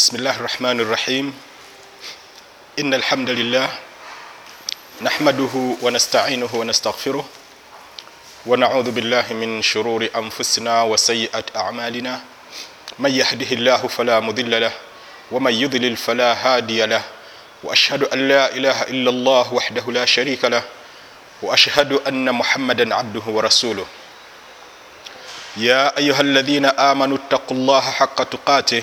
بسم الله الرحمن الرحيم إن الحمد لله نحمده ونستعينه ونستغفره ونعوذ بالله من شرور أنفسنا وسيئات أعمالنا من يهده الله فلا مضل له ومن يضلل فلا هادي له وأشهد أن لا إله إلا الله وحده لا شريك له وأشهد أن محمدا عبده ورسوله يا أيها الذين آمنوا اتقوا الله حق تقاته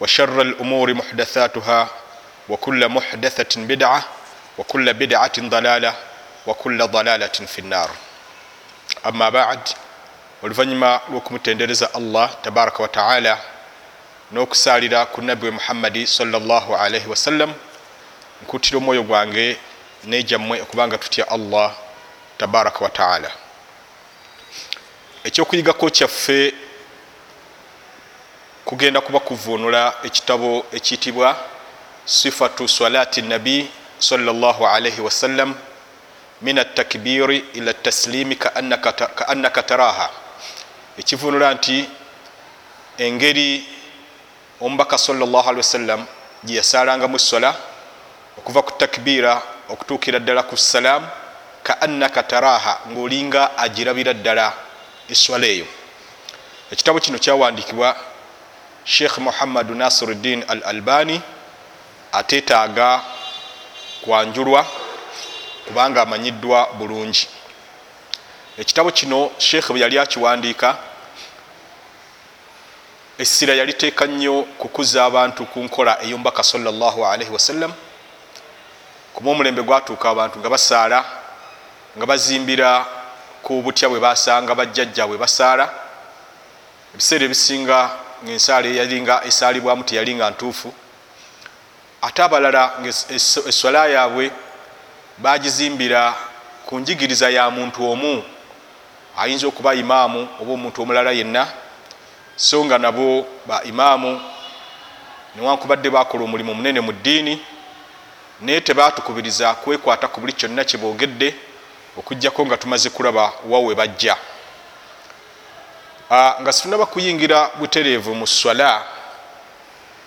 وشر الأمور محدثاتها وكل محدثة بدعة وكل بدعة ضلالة وكل ضلالة في النار أما بعد oluvannyuma lw'okumutendereza allah tabaraka wataala n'okusaalira ku nabbi we muhammadi salllah alaihi wasallam nkuttira omwoyo gwange nejammwe okubanga tutya allah tabaraka wataala ekyokuyigako kyaffe kugenda kuba kuvuunula ekitabo ekiyitibwa sifatu salati nabi salllah alaihi wasallam min atakbiri ila taslimi kaannaka taraha ekivuunula nti engeri omubaka salllah alihi wasallam gye yasalangamu sola okuva ku takbiira okutuukira ddala ku salaamu kaannaka taraha ngaolinga agirabira ddala eswala eyo. Ekitabo kino kyawandiikibwa sheikh muhammadu nasiruddin al albani ateetaaga kwanjulwa kubanga amanyiddwa bulungi. Ekitabo kino sheikh bwe yali akiwandiika essira yaliteeka nnyo kukuza abantu ku nkola ey'omubaka salllah alaihi wasallam kuba omulembe gwatuuka abantu nga basaala nga bazimbira ku butya bwe basanga bajjajja bwe basaala. Ebiseera ebisinga ngaensaala eyalinga esaalibwamu teyalinga ntuufu. Ate abalala eswala yaabwe bagizimbira ku njigiriza ya muntu omu ayinza okuba imaamu oba omuntu omulala yenna. So nga nabo ba imaamu newankubadde bakola omulimu munene mu ddiini naye tebatukubiriza kwekwata ku buli kyonna kyebogedde okugjako nga tumaze kulaba wawe bajja nga situnaba kuyingira butereevu mu swala.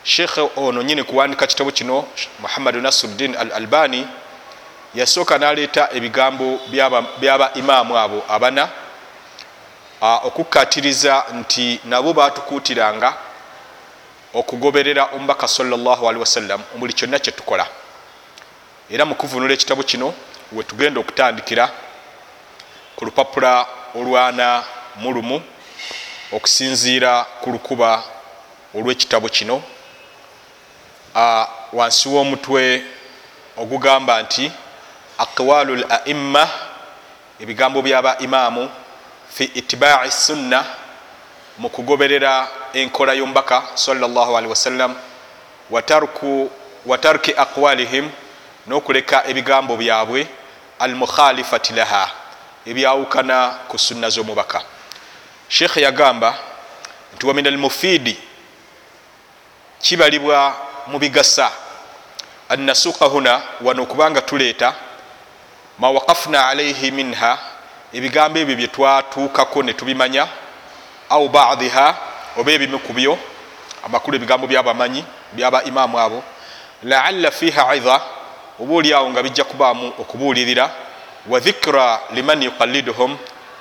Sheekhe ono nyini kuwandika kitabo kino muhammadu nasiruddin al albani yasooka naleeta ebigambo byaba imaamu abo abana okukkatiriza nti nabo batukuutiranga okugoberera omubaka salllahalihi wasallam buli kyonna kyetukola era mu kuvunula ekitabo kino wetugenda okutandikira ku lupapula olwana mulumu okusinziira ku lukuba olw'ekitabo kino. Wansi w'omutwe ogugamba nti aqwalu l aimma ebigambo byaba imaamu fi itibai sunna mu kugoberera enkola y'omubaka salllahalihi wasallam wa tarki aqwalihim n'okuleka ebigambo byabwe almukhalifati laha ebyawukana ku sunna z'omubaka sheekhe yagamba nti wa min almufiidi kibalibwa mu bigasa. Annasuka huna wano okubanga tuleeta ma waqafna alaihi minha ebigambo ebyo bye twatuukako ne tubimanya au badiha oba ebimu ku byo amakulu ebigambo byabamanyi byaba imaamu abo laalla fiha idha oba oliawo nga bijja kubaamu okubuulirira wa dhikra liman yuqalliduhum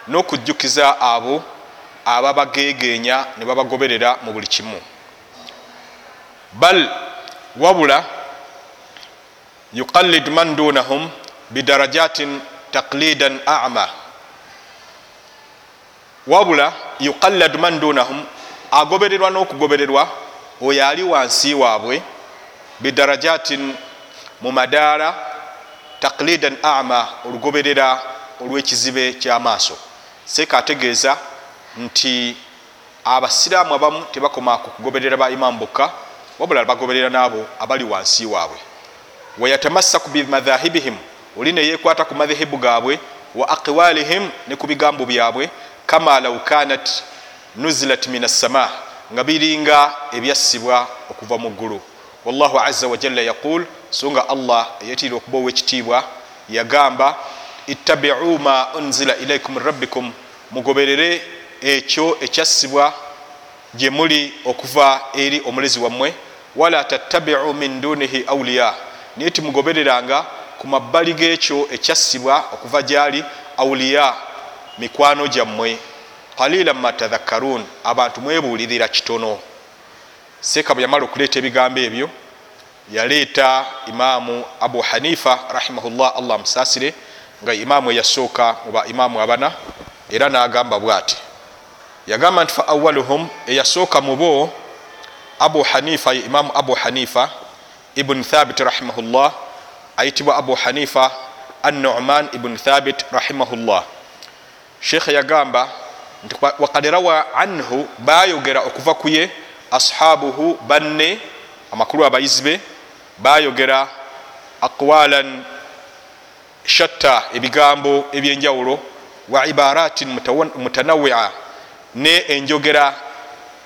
n'okujjukiza abo ababageegenya ne babagoberera mu buli kimu. Bal wabula yuqallid man dunahum bidarajatin taqlidan ama. Wabula yuqallad man dunahum agobererwa n'okugobererwa oyo ali wansi waabwe bidarajatin mu madaala taqlidan ama olugoberera olw'ekizibe ky'amaaso. Seeka ategeeza nti abasiraamu abamu tebakoma ku kugoberera ba imamu bokka wabula bagoberera n'abo abali wansi waabwe. Wayatamassaku bimadhahibihim oli neyekwata ku madhehebu gaabwe wa aqwalihim ne ku bigambo byabwe kama lau kanat nuzilat min assama nga biringa ebyassibwa okuva mu ggulu. Wallahu aza wajalla yaqul so nga allah eyetira okuba owekitiibwa yagamba ittabiu ma unzila ilaikum rabbikum mugoberere ekyo ekyassibwa gye muli okuva eri omulezi wammwe wala tattabiu min dunihi auliya naye timugobereranga ku mabbali g'ekyo ekyassibwa okuva gyali auliya mikwano gyammwe. Qalila ma tadhakkarun abantu mwebuulirira kitono. Seeka bwe yamala okuleeta ebigambo ebyo yaleeta imaamu abu hanifa rahimahullah allah amusaasire nga imaamu eyasooka muba imaamu abana era n'agamba bw'ati yagamba nti fa awaluhum eyasooka mu bo abu hanifa ye imaamu abu hanifa ibuni thabit rahimahullah ayitibwa abu hanifa annuman ibuni thabit rahimahullah. Sheekhe yagamba nti wakad rawa anhu bayogera okuva ku ye ashabuhu banne amakulu abayizi be bayogera aqwalan shatta ebigambo ebyenjawulo wa ibaratin mutanawia ne enjogera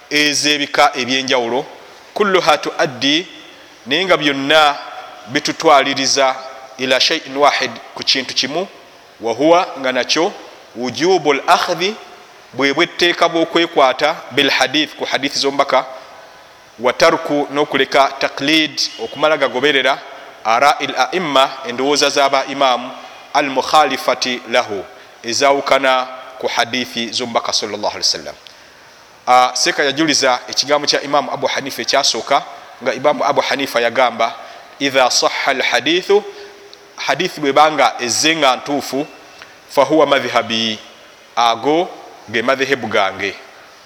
ez'ebika ebyenjawulo kulluha tuaddi naye nga byonna bitutwaliriza ila shaiin wahid ku kintu kimu wahuwa nga nakyo wujubu l akhdhi bwe bwetteeka bwokwekwata bilhadith ku hadithi zomubaka watarku n'okuleka taklid okumala gagoberera arai l aimma endowooza z'aba imaamu al mukhalifati lahu ezawukana ku hadithi zomubaka salllah ali wasallam. Uh, seeka yajuliza ekigambo kya imaamu abu hanifa ekyasooka nga imaamu abu hanifa yagamba idha saha lhadithu hadithi bwebanga ezze nga ntuufu fahuwa madhhabi ago ge madhehebu gange.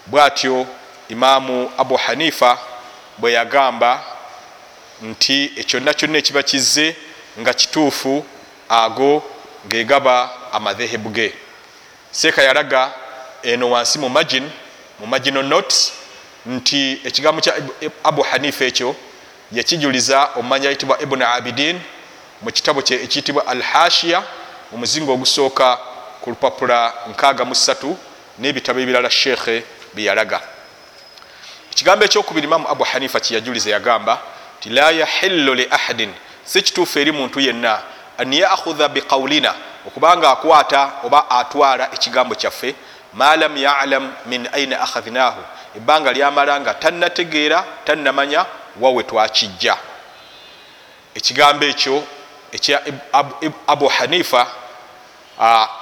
Bwatyo imaamu abu hanifa bwe yagamba nti ekyonna kyonna ekiba kizze nga kituufu ago gegaba amadhehebu ge seeka yalaga eno wansi mu magin mu magino notes nti ekigambo kya abu hanifa ekyo yakijuliza omumanya yitibwa ibuni abidin mu kitabo kye ekiyitibwa al hashiya omuzingo ogusooka ku lupapula 63 n'ebitabo ebirala sheekhe byeyalaga ekigambo ekyokubiri imamu abu hanifa kyeyajuliza yagamba ti la yahillu li ahadin. Si kituufu eri muntu yenna an yakhudha biqaulina okubanga akwata oba atwala ekigambo kyaffe ma lam yalam min aina akhadhnahu ebbanga lyamala nga tannategeera tannamanya wawe twakijja. Ekigambo ekyo ekya abu hanifa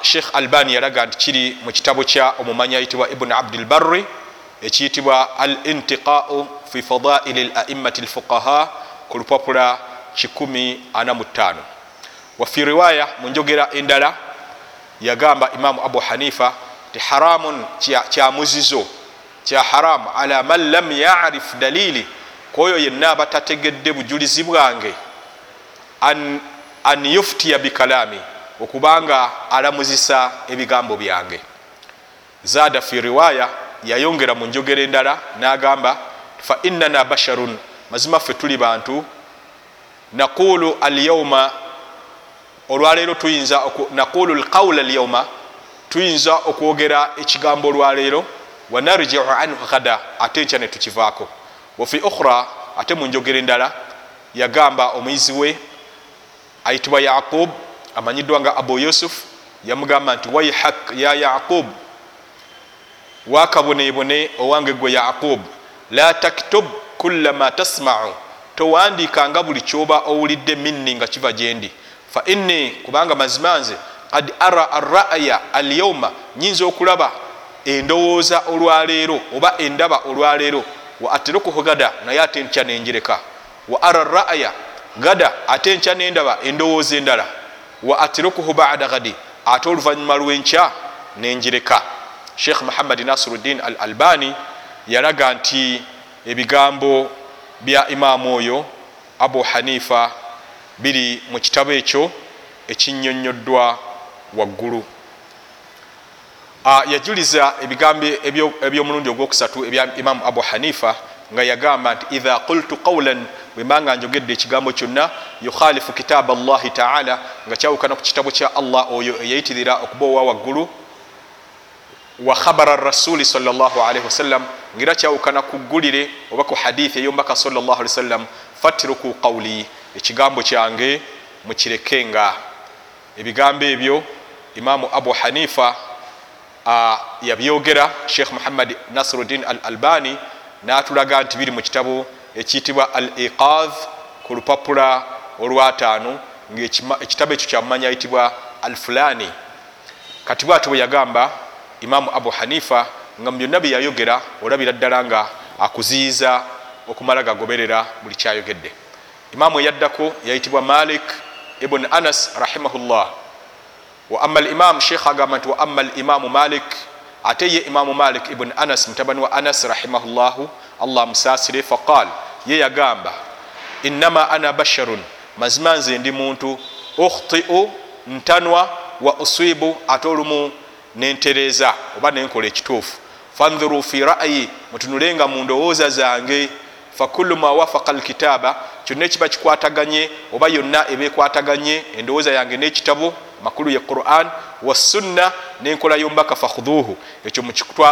sheikh albani yalaga nti kiri mu kitabo kya omumanyi ayitibwa ibuni abdilbarri ekiyitibwa al intiqau fi fadaili laimati lfuqaha ku lupapula 145 wafi riwaya mu njogera endala yagamba imamu abu hanifa ti haramun kyamuzizo kya haramu ala man lam yarif dalili kwoyo yenna abatategedde bujulizi bwange an, an yuftiya bikalami okubanga alamuzisa ebigambo byange. Zaada fi riwaya yayongera mu njogera endala n'agamba fa innana basharun mazima ffe tuli bantu naqulu alyauma olwaleero tuyinza naqulu lqawula alyauma tuyinza okwogera ekigambo olwaleero wanarjiu anhu ghada ate enkya netukivaako wafi ukhra ate mu njogera endala yagamba omuyizi we ayitibwa yaqub amanyiddwa nga abu yusuf yamugamba nti waihak ya yaqub wakaboneebone owange gwe yaqub la taktub kulla ma tasmau towandiikanga buli kyoba owulidde minni nga kiva gyendi fa inni kubanga mazima nze kad ara arraya alyauma nyinza okulaba endowooza olwaleero oba endaba olwaleero wa aterukuhu gada naye ate nkya nenjereka. Wa ara ra'ya gada ate nkya nendaba endowooza endala. Wa atrukuhu bada gadi ate oluvanyuma lwenkya nenjireka sheikh muhammad nasiruddin al albani yalaga nti ebigambo bya imaamu oyo abu hanifa biri mu kitabo ekyo ekinyonyoddwa waggulu. Yajuliza ebigambo ebyomulundi ogwokusatu ebya imamu abu hanifa nga yagamba nti idha qultu qawlan bwembanga njogedde ekigambo kyonna yukhalifu kitaba llahi taala nga kyawukana ku kitabo kya allah oyo eyayitirira okuba owa waggulu. Wa khabara rasuli salllahalihi wasallam ngaera kyawukana ku ggulire oba ku hadithi eyombaka sallllah ali wasallam fatiruku qawli ekigambo kyange mukirekenga ebigambo ebyo imamu abu hanifa yabyogera sheikh muhammad nasiruddin al albani natulaga nti biri mu kitabo ekiyitibwa al iqadh ku lupapula olwataano ngaekitabo ekyo kyamumanya ayitibwa al fulani kati bwati bwe yagamba imamu abu hanifa nga mu byonna byeyayogera olabira ddala nga akuziyiza okumala gagoberera buli kyayogedde imamu eyaddako yayitibwa malik ibuni anas rahimahullah. Wa ama limam sheikh agamba nti wa ama limamu malik ate ye imamu malik ibuni anas mutabani wa anas rahimahullahu allah musasire faqal ye yagamba innama ana basharun mazima nze ndi muntu ukhtiu ntanwa wa usibu ate olumu nentereza oba nenkola ekituufu. Fandhuru fi ra'yi mutunulenga mu ndowooza zange fakulu ma wafaka alkitaba kyonna ekiba kikwataganye oba yonna eba ekwataganye endowooza yange n'ekitabo makulu ye quran wasunna nenkola yombaka fakhuduhu ekyo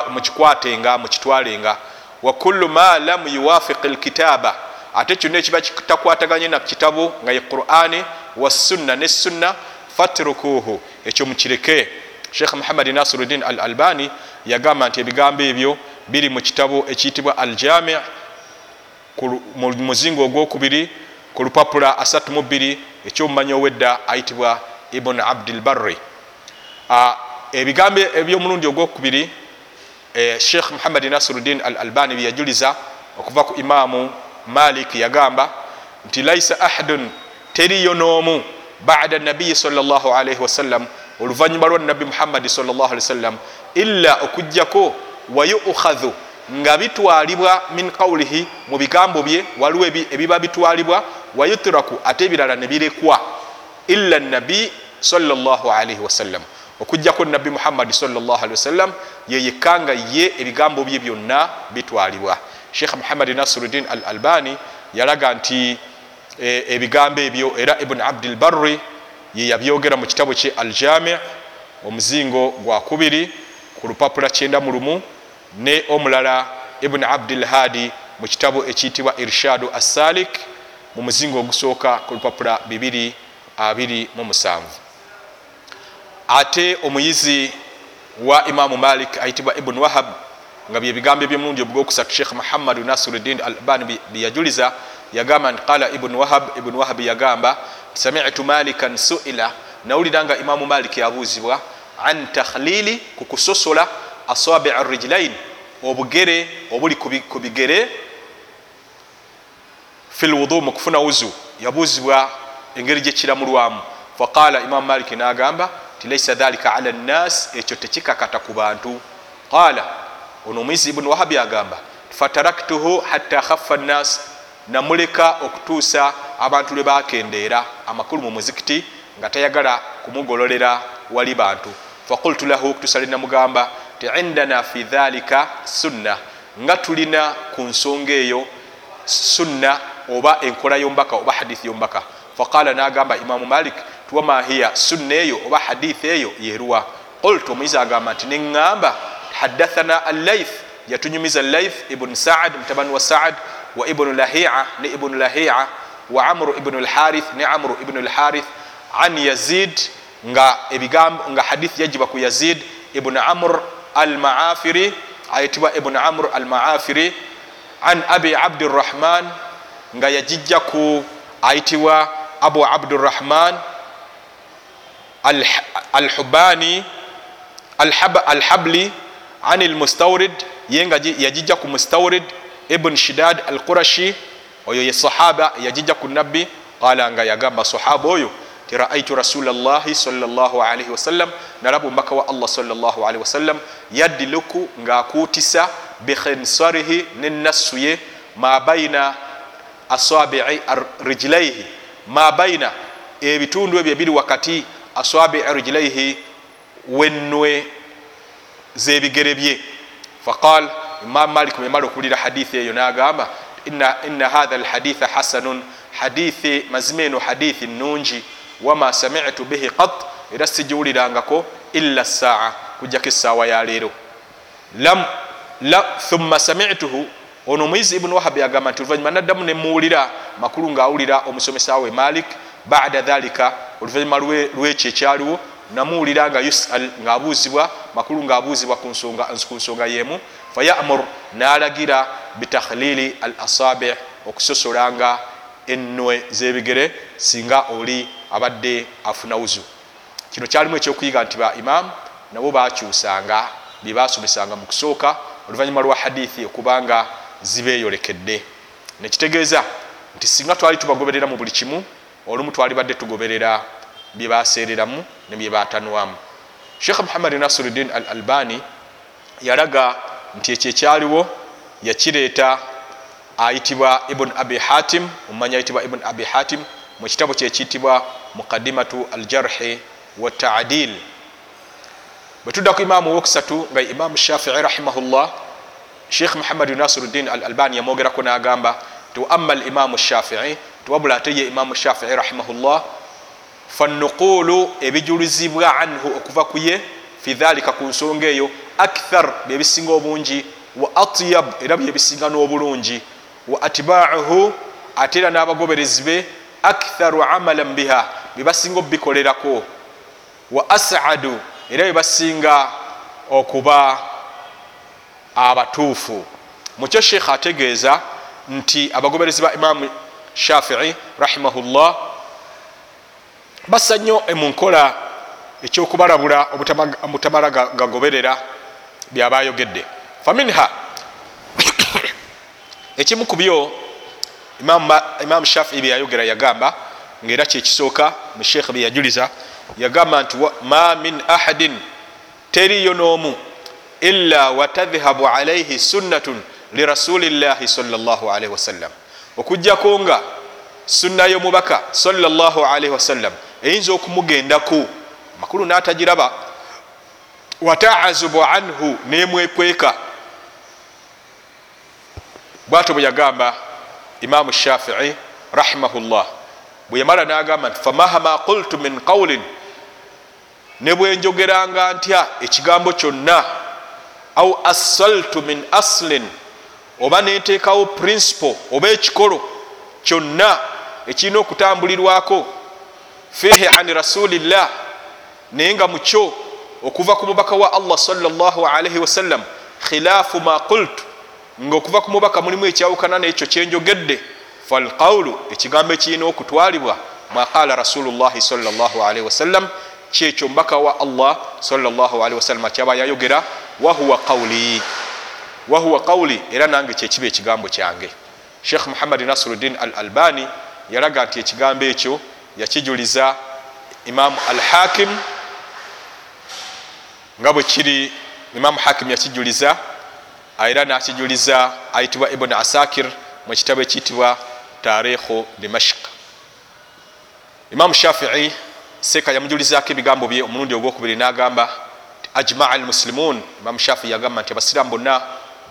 mukikwatenga mukitwalenga wakulu ma lam yuwafiqi lkitaba ate kyonna ekiba kitakwataganye na kitabo nga ye qurani wasunna ne sunna fatrukuhu. Ekyo mukireke sheikh muhammadi nasiruddin al albani yagamba nti ebigambo ebyo biri mu kitabo ekiyitibwa al jami mu muzingo ogwokubiri ku lupapula 32 ekyomumanyi owedda ayitibwa ibun abdilbarri ebigambo ebyomulundi ogwokubiri sheikh muhammadi nasiruddin al albani byeyajuliza okuva ku imamu malik yagamba nti laisa ahadun teriyo n'omu bada nabiyi salllahalaihi wasallam oluvanyuma lwa nabbi muhammadi sawasalam illa okugjako wayukhadhu nga bitwalibwa min qawlihi mu bigambo bye waliwo ebiba bitwalibwa wayutraku ate ebirala ne birekwa illa nabi salllahalaihi wasallam okugjako nabbi muhammadi salllahalii wasallam yeyekanga ye ebigambo bye byonna bitwalibwa. Sheikh muhammadi nasiruddin al albani yalaga nti ebigambo ebyo era ibuni abdilbarri ye yabyogera mu kitabo kye aljami omuzingo gwa kubiri ku lupapula kyenda mu lumu ne omulala ibuni abdilhadi mu kitabo ekiyitibwa irshadu assalik mu muzingo ogusooka ku lupapula 227 ate omuyizi wa imamu malik ayitibwa ibuni wahab nga byebigambo ebyomulundi obwokusatu sheikh muhammadu nasiruddin albani byeyajuliza yagamba nti qala ibuni wahab ibuni wahab yagamba samitu malikan suila nawulira nga imamu malik yabuuzibwa an takhlili ku kusosola asabi rijlain obugere obuli ku bigere fi lwudu mu kufuna wuzu yabuuzibwa engeri gyekiramulwamu faqala imamu malik nagamba ti laisa dhalika ala nnas ekyo tekikakata ku bantu. Qala ono omuyizi ibuni wahabi agamba fataraktuhu hatta khaffa nnas namuleka okutuusa abantu lwe bakendeera amakulu mu muzikiti nga tayagala kumugololera wali bantu. Fakultu lahu okutuusa lwe namugamba indana fi dhalika sunna nga tulina ku nsonga eyo sunna oba enkola yombaka oba hadithi yombaka. Faqala nagamba imamu malik tuwama hiya sunna eyo oba hadithi eyo yeruwa qultu omuyizi agamba nti neŋŋamba hadathana allaith yatunyumiza laith ibuni saad mutabani wa saad wa ibnu lahia ne ibnu lahia wa amru ibnu lharith ne amru ibnu lharith an yazid nga ebigambo nga hadithi yajiba ku yazid ibnu amr almaafiri ayitibwa ibnu amr almaafiri an abi abdirahman nga yajijja ku ayitibwa abu abdurahman alhubani alhabli an lmustawrid ye nga yajijja ku mustawrid ibn shidad al qurashi oyo ye sahaba yajija ku nabbi qala nga yagamba sahaba oyo ti raaitu rasulallahi salllahalaihi wasallam. Nalaba omubaka wa allah salllahalaihi wasallam. Yaddiluku ngaakuutisa bikhensarihi nenassu ye ma baina asabii rijlaihi ma baina ebitundu ebyo ebiri wakati asabii rijlaihi wennwe zebigere bye. Faqal imam malik bwemala okuwulira hadithi eyo nagamba ina hatha lhaditha hasanun. Hadithi mazima eno hadithi nungi wama samitu bihi qat era sigiwulirangako illa saa kujjako essaawa yaleero thumma samituhu. Ono muyizi ibuni wahabi yagamba nti oluvanyuma naddamu nemuwulira makulu ngaawulira omusomesa we malik bada dhalika oluvanyuma lwekyo ekyaliwo namuwulira nga yusal ngaabuuzibwa makulu ngaabuuzibwa ku nsonga yemu fayamur nalagira bitakhlili al asabi okusosolanga ennwe zebigere singa oli abadde afuna wuzu. Kino kyalimu ekyokuyiga nti ba imamu nabo bakyusanga byebasomesanga mu kusooka oluvanyuma lwa hadithi okubanga zibeeyolekedde. Nekitegeeza nti singa twali tubagoberera mu buli kimu olumu twali badde tugoberera byebaseereramu ne byebatanwamu sheekh muhammad nasiruddin al albani yalaga nti ekyo ekyaliwo yakireeta ayitibwa ibun abi hatim omumanyi ayitibwa ibun abi hatim mu kitabo kyekiyitibwa muqadimatu aljarhi wataadil bwe tudda ku imaamu owokusatu nga imaamu shafii rahimahullah sheikh muhammad nasiruddin al albani yamwogerako nagamba ti waama limamu shafii tiwabula ate ye imamu shafii rahimahullah fanuqulu ebijulizibwa anhu okuva ku ye fi dhalika ku nsonga eyo akthar byebisinga obungi wa atyab era byebisinga n'obulungi wa atibauhu ate era n'abagoberezi be aktharu amalan biha byebasinga obubikolerako wa asadu era byebasinga okuba abatuufu. Mukyo sheekha ategeeza nti abagoberezi ba imamu shafii rahimahullah bassa nnyo mu nkola ekyokubalabula obutamala gagoberera byabayogedde. Faminha ekimu ku byo imamu shafii byeyayogera yagamba ngaera kyekisooka mu sheekh byeyajuliza yagamba nti ma min ahadin teriyo n'omu illa watadhhabu alaihi sunnatun lirasulillahi salllahalaihi wasallam okugjako nga sunna y'omubaka salllahalaihi wasallam eyinza okumugendaku makulu n'atagiraba wataazubu anhu nemwekweka bwato bwe yagamba imamu shafii rahimahullah bwe yamala nagamba nti famahama qultu min qawlin ne bwenjogeranga ntya ekigambo kyonna au assaltu min aslin oba neteekawo principle oba ekikolo kyonna ekirina okutambulirwako fihi an rasulillah naye nga mukyo okuva ku mubaka wa allah salllahalaihi wasallam khilaafu ma qultu nga okuva ku mubaka mulimu ekyawukana nekyo kyenjogedde. Falqawulu ekigambo ekirina okutwalibwa maqala rasulullahi salllahalaihi wasallam kyekyo mubaka wa allah salllahalaihi wasallam kyaba yayogera wahuwa qawli. Wahuwa qawli era nange kyekiba ekigambo kyange. Sheikh muhammadi nasiruddin al albani yalaga nti ekigambo ekyo yakijuliza imamu al hakim nga bwe kiri imamu hakim yakijuliza era nakijuliza ayitibwa ibuni asakir mu kitabo ekiyitibwa tarikhu dimashik imamu shafii seeka yamujulizako ebigambo bye omulundi ogwokubiri nagamba ajmaa almuslimun imamu shafii yagamba nti abasiramu bonna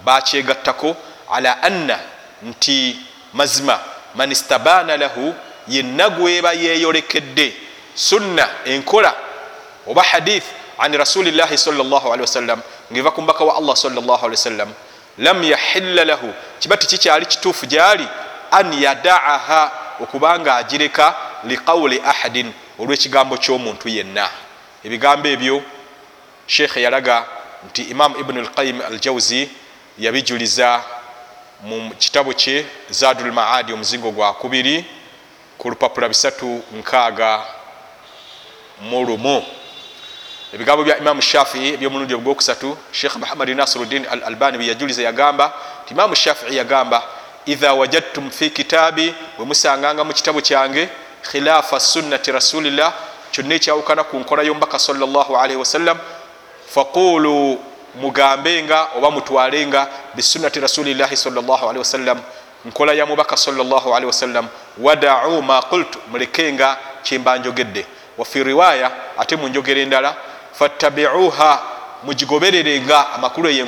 bakyegattako ala anna nti mazima man istabaana lahu yenna gweba yeyolekedde sunna enkola oba hadith an rasulillahi salllahalihi wasallam ngaeva ku mbaka wa allah wasallam lam yahilla lahu. Kiba tikikyali kituufu gyali an yadaaha okubanga agireka liqawuli ahadin olwekigambo ky'omuntu yenna. Ebigambo ebyo sheekhe yalaga nti imamu ibnu lqayim aljawzi yabijuliza mu kitabo kye zadu lmaadi omuzingo gwa kubiri ku lupapula bisatu nkaaga mu lumu ebigambo bya imamu shafii ebyomulundi ogwokusatu sheekh muhammadi nasiruddin al albani byeyajuliza yagamba nti imamu shafii yagamba idha wajadtum fi kitaabi bwe musanganga mu kitabu kyange khilaafa sunnati rasulillah kyonna ekyawukana ku nkola y'omubaka salllahalaihi wasallam faqulu mugambenga oba mutwalenga bisunnati rasulillahi salllahalihi wasallam nkola ya mubaka salllahalihi wasallam wadau ma qultu mulekenga kyemba njogedde. Wafi riwaya ate munjogera endala fattabiuha mugigobererenga amakulu eyo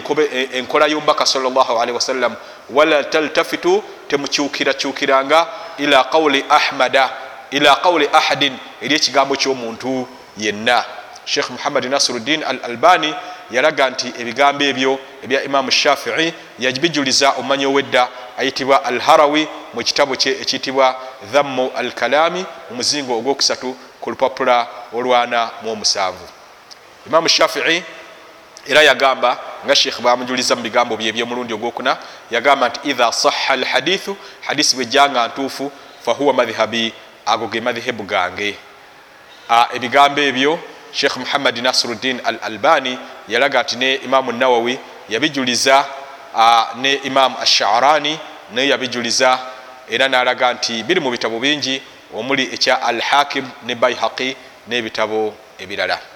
enkola y'omubaka salllahalihi wasallam wala taltafitu temukyukirakyukiranga ila qawli ahmada ila qawli ahadin eri ekigambo ky'omuntu yenna. Sheikh muhammad nasiruddin al albani yalaga nti ebigambo ebyo ebya imamu shafii yabijuliza omumanyi owedda ayitibwa al harawi mu kitabu kye ekiyitibwa dhammu al kalami mu muzingo ogwokusatu ku lupapula olwana mu omusanvu imamu shafii era yagamba nga sheikh bamujuliza mu bigambo bye ebyomulundi ogwokuna yagamba nti idha saha al hadithu hadisi bwejjanga ntuufu fahuwa madhhabi ago ge madhehebu gange. Ebigambo ebyo sheikh muhammad nasiruddin al albani yalaga nti ne imamu nawawi yabijuliza ne imamu asharani naye yabijuliza era nalaga nti biri mu bitabo bingi omuli ekya al hakim ne baihaqi n'ebitabo ebirala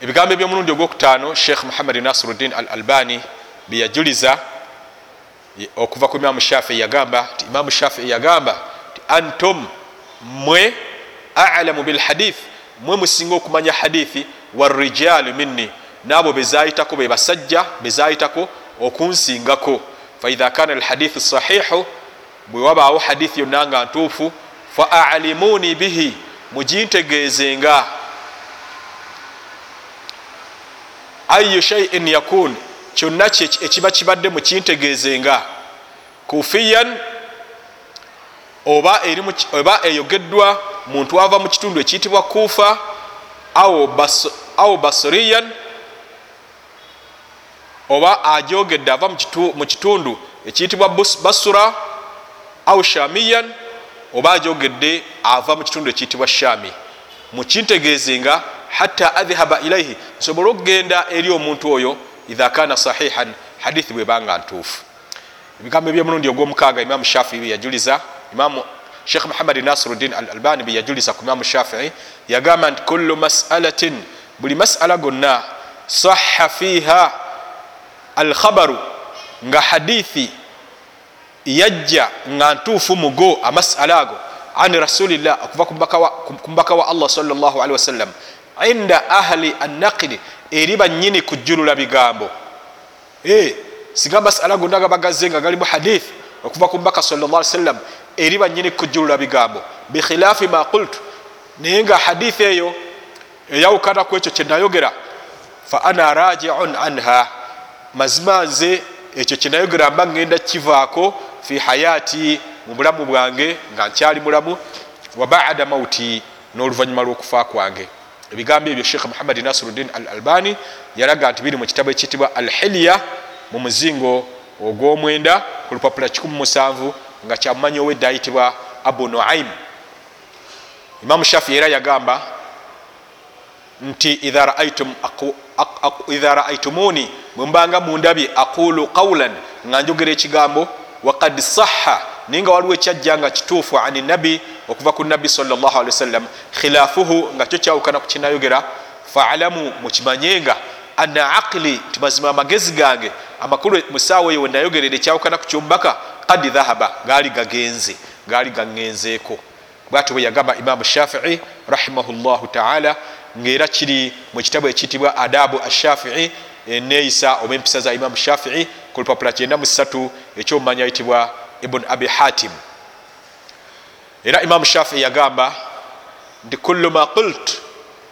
ebigambo ebyomulundi ogwokutaano sheikh muhammad nasiruddin al albani byeyajuliza okuva ku imamu shafii yagamba ti imamu shafii yagamba ti antum mwe alamu bilhadith mwe musinga okumanya hadithi warijalu minni naabo bezayitako be basajja bezayitako okunsingako. Faidha kana alhadithu sahihu bwe wabaawo hadithi yonna nga ntuufu faalimuni bihi mugintegeezenga ayu shaiin yakun. Kyonna ekiba kibadde mukintegeezenga kufiyan oba, eyogeddwa muntu ava mu kitundu ekiyitibwa kufa au basriyan oba ajogedde ava mu kitundu ekiyitibwa basura au shamiyan oba ajogedde ava mu kitundu ekiyitibwa shami mukintegeezenga hatta adhhaba ilaihi nsobole okugenda eri omuntu oyo idha kana sahihan hadithi bwebanga ntuufu. Ebigambo ebyomulundi ogwomukaaga imamu shafii byeyajuliza imamu sheikh muhammad nasiruddin al albani byeyajuliza ku imamu shafii yagamba nti kullu masalatin buli masala gonna saha fiha alkhabaru nga hadithi yajja nga ntuufu mugo amasala ago an rasulillah okuva ku mubaka wa allah salllahalihi wasallam inda ahli annaqidi eri banyini kujjulula bigambo. Singa masala gonna gabagaze nga galimu hadithi okuva ku mubaka salli sallam eri banyini kujjulula bigambo. Bikhilaafi ma qultu naye nga hadithi eyo eyawukana ku ekyo kyenayogera fa ana rajiun anha. Mazima nze ekyo kyenayogera mba ngenda kivaako fi hayati mu bulamu bwange nga nkyali mulamu wa bada mauti n'oluvanyuma lw'okufa kwange ebigambo ebyo sheikh muhammad nasiruddin al albani yalaga nti biri mu kitabo ekiyitibwa al hilya mu muzingo ogw'omwenda ku lupapula 17 nga kyamumanyi owedde ayitibwa abu nuaim imamu shafi era yagamba nti idha raaitumuni bwembanga mundabye aqulu qawlan nga njogera ekigambo wakad saha naye nga waliwo ekyajja nga kituufu ani nabi okuva ku nabbi salllahali wasallam khilaafuhu nga kyo kyawukana ku kinayogera faalamu mukimanyenga ana aqli nti mazima amagezi gange amakulu musaawa eyo wenayogerera ekyawukana ku kyomubaka kad dhahaba gaali gagenze gaali gaŋŋenzeeko. Bwatyo bwe yagamba imamu shafii rahimahullahu taala ngaera kiri mu kitabu ekiyitibwa adabu ashafii eneeyisa oba empisa za imamu shafii ku lupapula 93 ekyomumanya ayitibwa ibun abi hatim. Era imamu shafii yagamba nti kullu ma qult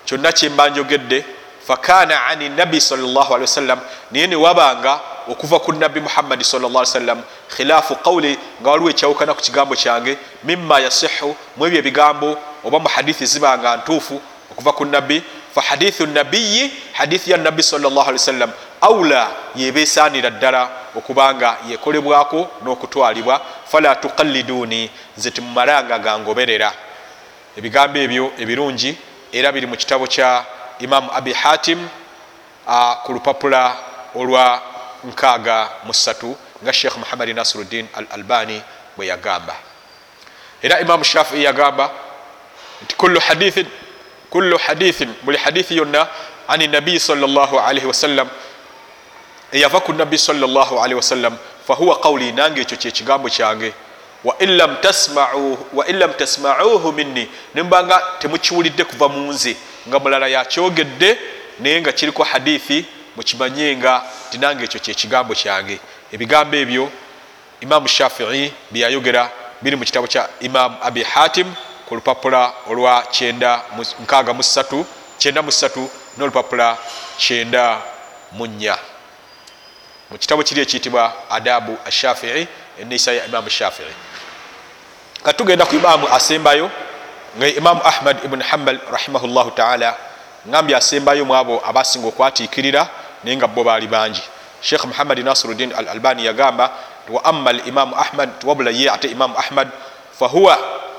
kyonna kyemba njogedde fakana ani nabi salllahalihi wasallam naye newabanga okuva ku nabbi muhammadi sawasallam khilaafu qawli nga waliwo ekyawukana ku kigambo kyange mima yasihu mu ebyo ebigambo oba mu hadithi zibanga ntuufu okuva ku nabbi fa hadithu nabiyi hadithi ya nabbi sawasallam aula yeba esaanira ddala okubanga yekolebwako n'okutwalibwa. Fala tuqalliduni nze temumalanga gangoberera ebigambo ebyo ebirungi era biri mu kitabo kya imamu abi hatim ku lupapula olwa nkaaga musatu nga sheekh muhammadi nasiruddin al albani bwe yagamba. Era imamu shafii yagamba nti kullu hadithin kullu hadithin buli hadithi yonna ani nabiyi salllahalihi wasallam eyava ku nabbi salllahalihi wasallam fahuwa qawli nange ekyo kyekigambo kyange. Wain lam tasmauhu minni nembanga temukiwulidde kuva mu nze nga mulala yakyogedde naye nga kiriko hadithi mukimanye nga tinange ekyo kyekigambo kyange. Ebigambo ebyo imamu shafii byeyayogera biri mu kitabo kya imamu abi hatim ku lupapula olwa 93 n'olupapula 94 mu kitabo kiri ekiyitibwa adabu ashafii enisa ya imamu shafii. Katugenda ku imamu asembayo nga imamu ahmad ibn hambal rahimahullahu taala ngambye asembayo mu abo abasinga okwatiikirira naye nga bo baali bangi. Sheikh muhammadi nasiruddin al albani yagamba wa amma al imamu ahmad wabula ye ate imamu ahmad fahuwa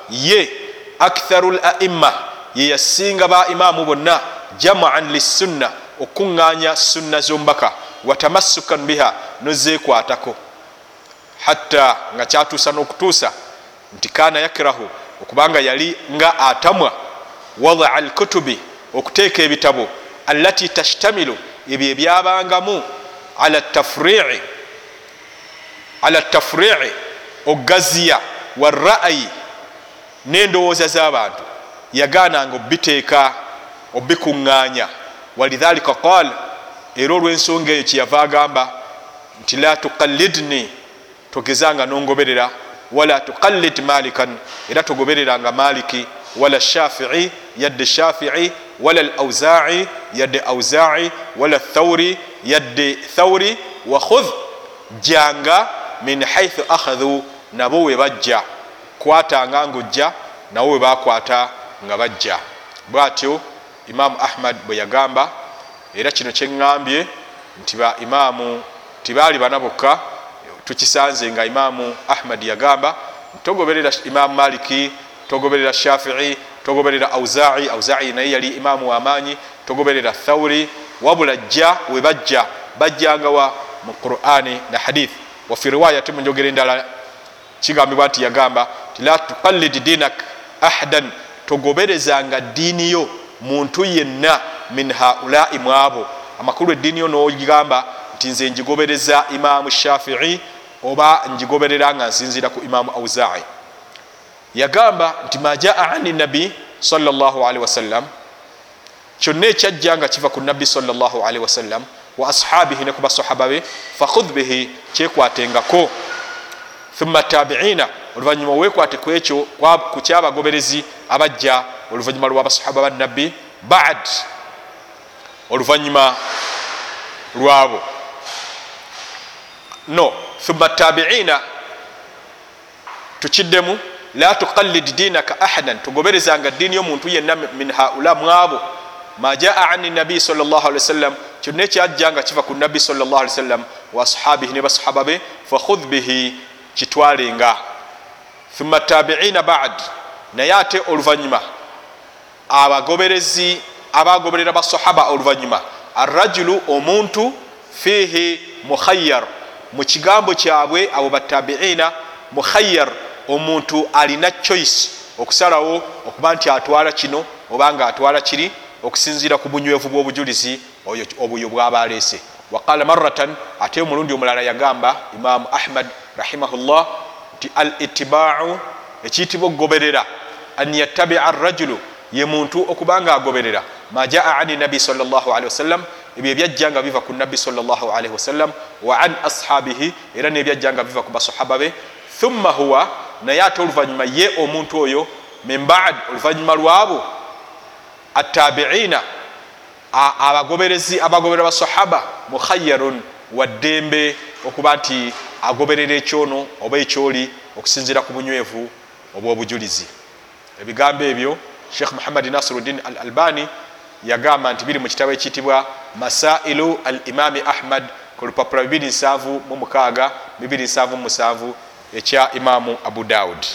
ye aktharu l aimma ye yasinga ba imamu bonna jamaan lissunna okuŋŋanya sunna zombaka watamassukan biha nozeekwatako hatta nga kyatuusa n'okutuusa nti kana yakirahu okubanga yali nga atamwa wadaa alkutubi okuteeka ebitabo allati tashtamilu ebyo ebyabangamu ala tafrii ala tafrii ogaziya waraayi n'endowooza z'abantu yagananga obiteeka obikuŋŋaanya walidhalika qal era olw'ensonga eyo kyeyava agamba nti la tuqallidni togezanga nongoberera wala tuqallid malikan era togobereranga maliki wala shafii yadde shafii wala lauzai yadde auzai wala thauri yadde thauri wakhudh janga min haithu akhadhu nabo we bajja kwatanga ngaojja nabo we bakwata nga bajja. Bwatyo imamu ahmad bwe yagamba era kino kyeŋŋambye nti ba imaamu tibaali bana bokka tukisanze nga imaamu ahmad yagamba togoberera imaamu maliki togoberera shafii togoberera auzai auzai naye yali imaamu wamaanyi togoberera thauri wabula jja we bajja bajjangawa mu qurani na hadith. Wafi riwayati mu njogero endala kigambibwa nti yagamba ti la tuqallid dinak ahadan togoberezanga ddiini yo muntu yenna min haulai mwabo. Amakulu eddiini yo nogamba nti nze njigobereza imaamu shafii oba njigoberera nga nsinzira ku imaamu auzai yagamba nti ma jaa ani nabi salllahalihi wasallam kyonna ekyajja nga kiva ku nabbi salllahalihi wasallam wa ashabihi ne ku basahaba be fakhudh bihi kyekwatengako thumma tabiina oluvanyuma wekwate ku ekyo ku kyabagoberezi abajja oluvanyuma lwa basahaba ba nabbi bad oluvanyuma lwabo. No thumma tabiina tukiddemu la tuqallid dinaka ahadan tugoberezanga ddiini y'omuntu yenna min haula mwabo. Ma jaa ani nabii salllah ali wasallam kyonna ekyajja nga kiva ku nabbi salllah ali wasallam wa ashabihi ne basahaba be fakhudh bihi kitwalenga thumma tabiina bad naye ate oluvanyuma. Abagoberezi abagoberera basahaba oluvanyuma. Arrajulu omuntu fihi mukhayyar. Mu kigambo kyabwe abo batabiina mukhayyar omuntu alina choice okusalawo okuba nti atwala kino oba nga atwala kiri okusinzira ku bunywevu bw'obujulizi obuyo bwaba aleese waqala maratan ate omulundi omulala yagamba imamu ahmad rahimahullah nti al itibaau ekiyitibwa okugoberera an yattabia rajulu ye muntu okuba nga agoberera. Ma jaa ani nabi salllahalihi wasallam ebyo ebyajja nga biva ku nabbi salllahalihi wasallam wa an ashabihi era nebyajja nga biva ku basahaba be. Thumma huwa naye ate oluvanyuma ye omuntu oyo min bad oluvanyuma lwabo attabiina abagoberezi abagoberera basahaba mukhayarun waddembe okuba nti agoberera ekyono oba ekyoli okusinzira ku bunywevu obwobujulizi ebigambo ebyo sheikh muhammadi nasiruddin al albani yagamba nti biri mu kitabo ekiyitibwa masailu al imami ahmad ku lupapula 27 27 ekya imamu abu daud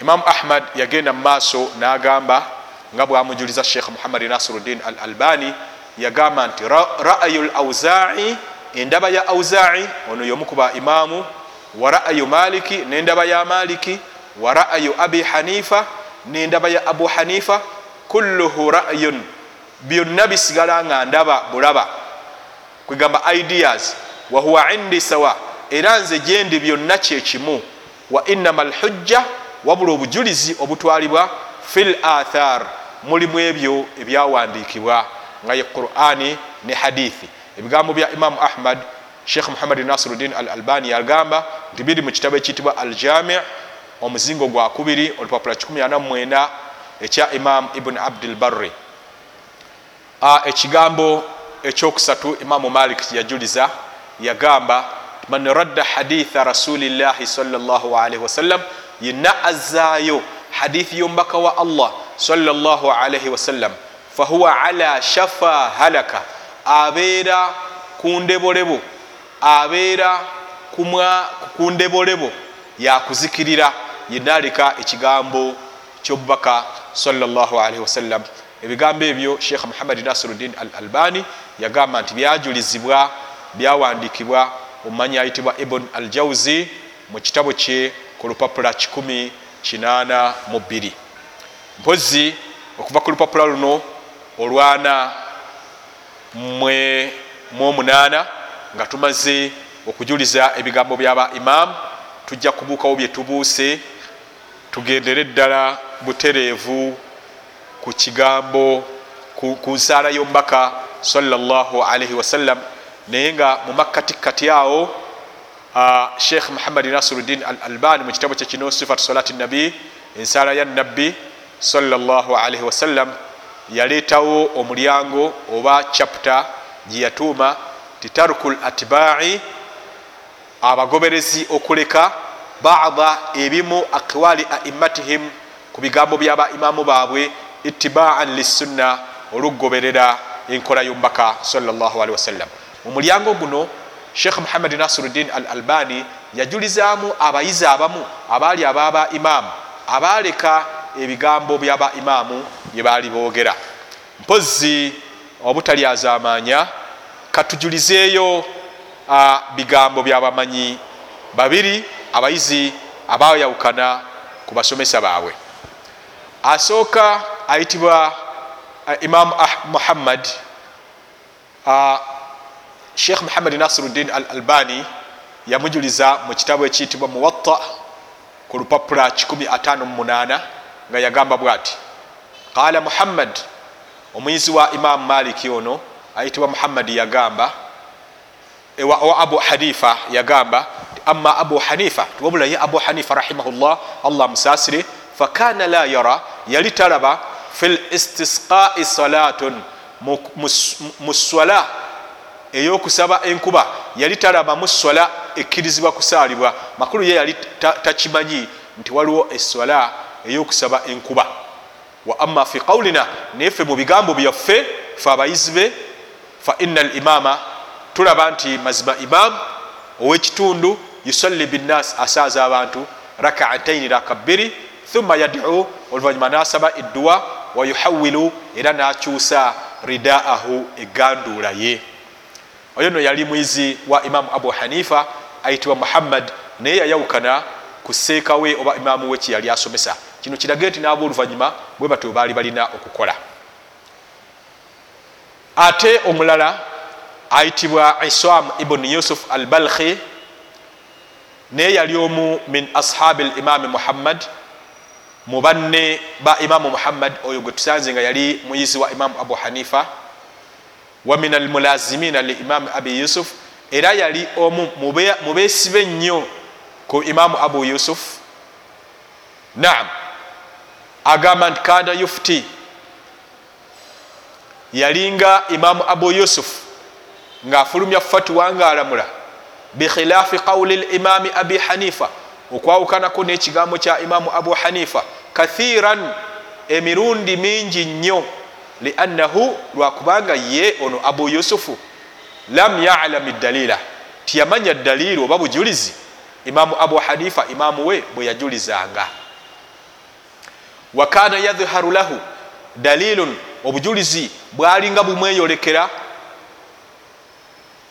imamu ahmad yagenda mu maaso n'agamba nga bwamujuliza sheikh muhammadi nasiruddin al albani yagamba nti ra'ayu lauzai endaba ya auzai ono yomukuba imaamu wa ra'ayu maliki nendaba ya maliki wa ra'ayu abi hanifa nendaba ya abu hanifa kulluhu ra'yun. Byonna bisigala nga ndaba bulaba. Kwegamba ideas wahuwa indi sawa era nze gyendi byonna kyekimu wa innama lhujja wabula obujulizi obutwalibwa fi l athar mulimu ebyo ebyawandiikibwa nga ye qurani ne hadithi ebigambo bya imamu ahmad sheikh muhammadi nasiruddin al albani yagamba nti biri mu kitabo ekiyitibwa al jami omuzingo gwa kubiri olupapula 149 ekya imam ibuni abdulbarri ekigambo ekyokusatu imamu malik kyeyajuliza yagamba man radda haditha rasulillahi salllahalaihi wasallam yenna azaayo hadithi yombaka wa allah salllahalaihi wasallam fahuwa ala shafa halaka abeera kundebolebo abeera kundebolebo yakuzikirira yenna aleka ekigambo kyobubaka salllahalaihi wasallam ebigambo ebyo sheikh muhammadi nasiruddin al albani yagamba nti byajulizibwa byawandikibwa omumanyi ayitibwa ibn al jauzi mu kitabo kye ku lupapula 182 mpozi okuva ku lupapula luno olwana mwomunaana nga tumaze okujuliza ebigambo byaba imamu tujja kubuukawo byetubuuse tugendere ddala butereevu ku kigambo ku nsaala y'omubaka salllahalaihi wasallam naye nga mu makkatikkati awo sheikh muhammadi nasiruddin al albani mu kitabo kyekino sifat salati nabi ensaala ya nabbi salllahalaihi wasallam yaleetawo omulyango oba chapta gyeyatuuma titarku l atbai abagoberezi okuleka bada ebimu aqwali aimatihim ku bigambo byaba imamu baabwe itibaan lissunna olukugoberera enkola y'omubaka salllahalaihi wasallam mu mulyango guno sheikh muhammadi nasiruddin al albani yajulizaamu abayizi abamu abaali ababa imaamu abaleka ebigambo byaba imaamu bye baali boogera. Mpozi obutalyazamanya katujulizeeyo bigambo byabamanyi babiri abayizi abayawukana ku basomesa baabwe. Asooka ayitibwa imamu muhammad sheikh muhammadi nasiruddin al albani yamujuliza mu kitabo ekiyitibwa muwatta ku lupapula 158 nga yagamba bwati qala muhammad. Omuyizi wa imamu maliki ono ayitibwa muhammadi yagamba wa abu hanifa yagamba ama abu hanifa tiwabula ye abu hanifa rahimahullah allah musasire fakana la yara yali talaba fi listisqai salatun mu swala eyokusaba enkuba yali talaba mu swala ekkirizibwa kusaalibwa. Makulu ye yali takimanyi nti waliwo eswala eyokusaba enkuba wa ama fi qawlina naye fe mu bigambo byaffe fe abayizi be fa ina limama tulaba nti mazima imamu owekitundu yusalli binnas asaaza abantu rakaataini raka bbiri thumma yadcu oluvanyuma nasaba edduwa wayuhawilu era nakyusa ridaahu eganduula ye. Oyo no yali mwizi wa imamu abu hanifa ayitibwa muhammad naye yayawukana ku seeka we oba imamu we kyeyali asomesa. Kino kirage nti naba oluvanyuma bwe batyo baali balina okukola. Ate omulala ayitibwa isam ibuni yusuf al balkhi naye yali omu min ashabi limami muhammad mu banne ba imamu muhammad oyo gwe tusanze nga yali muyizi wa imamu abu hanifa wa min almulazimina li imamu abi yusuf era yali omu mu beesibe nnyo ku imamu abu yusuf. Naam. Agamba nti kana yufti. Yalinga imamu abu yusuf. Ngaafulumya fatuwa ngaalamula bikhilafi qawli limami abi hanifa. Okwawukanako n'ekigambo kya imamu abu hanifa. Kathiran emirundi mingi nnyo. Liannahu lwakubanga ye ono abu yusufu. Lam yalami dalila tiyamanya daliiri oba bujulizi imamu abu hanifa imamu we bwe yajulizanga wakana yadhharu lahu dalilun obujulizi bwalinga bumweyolekera.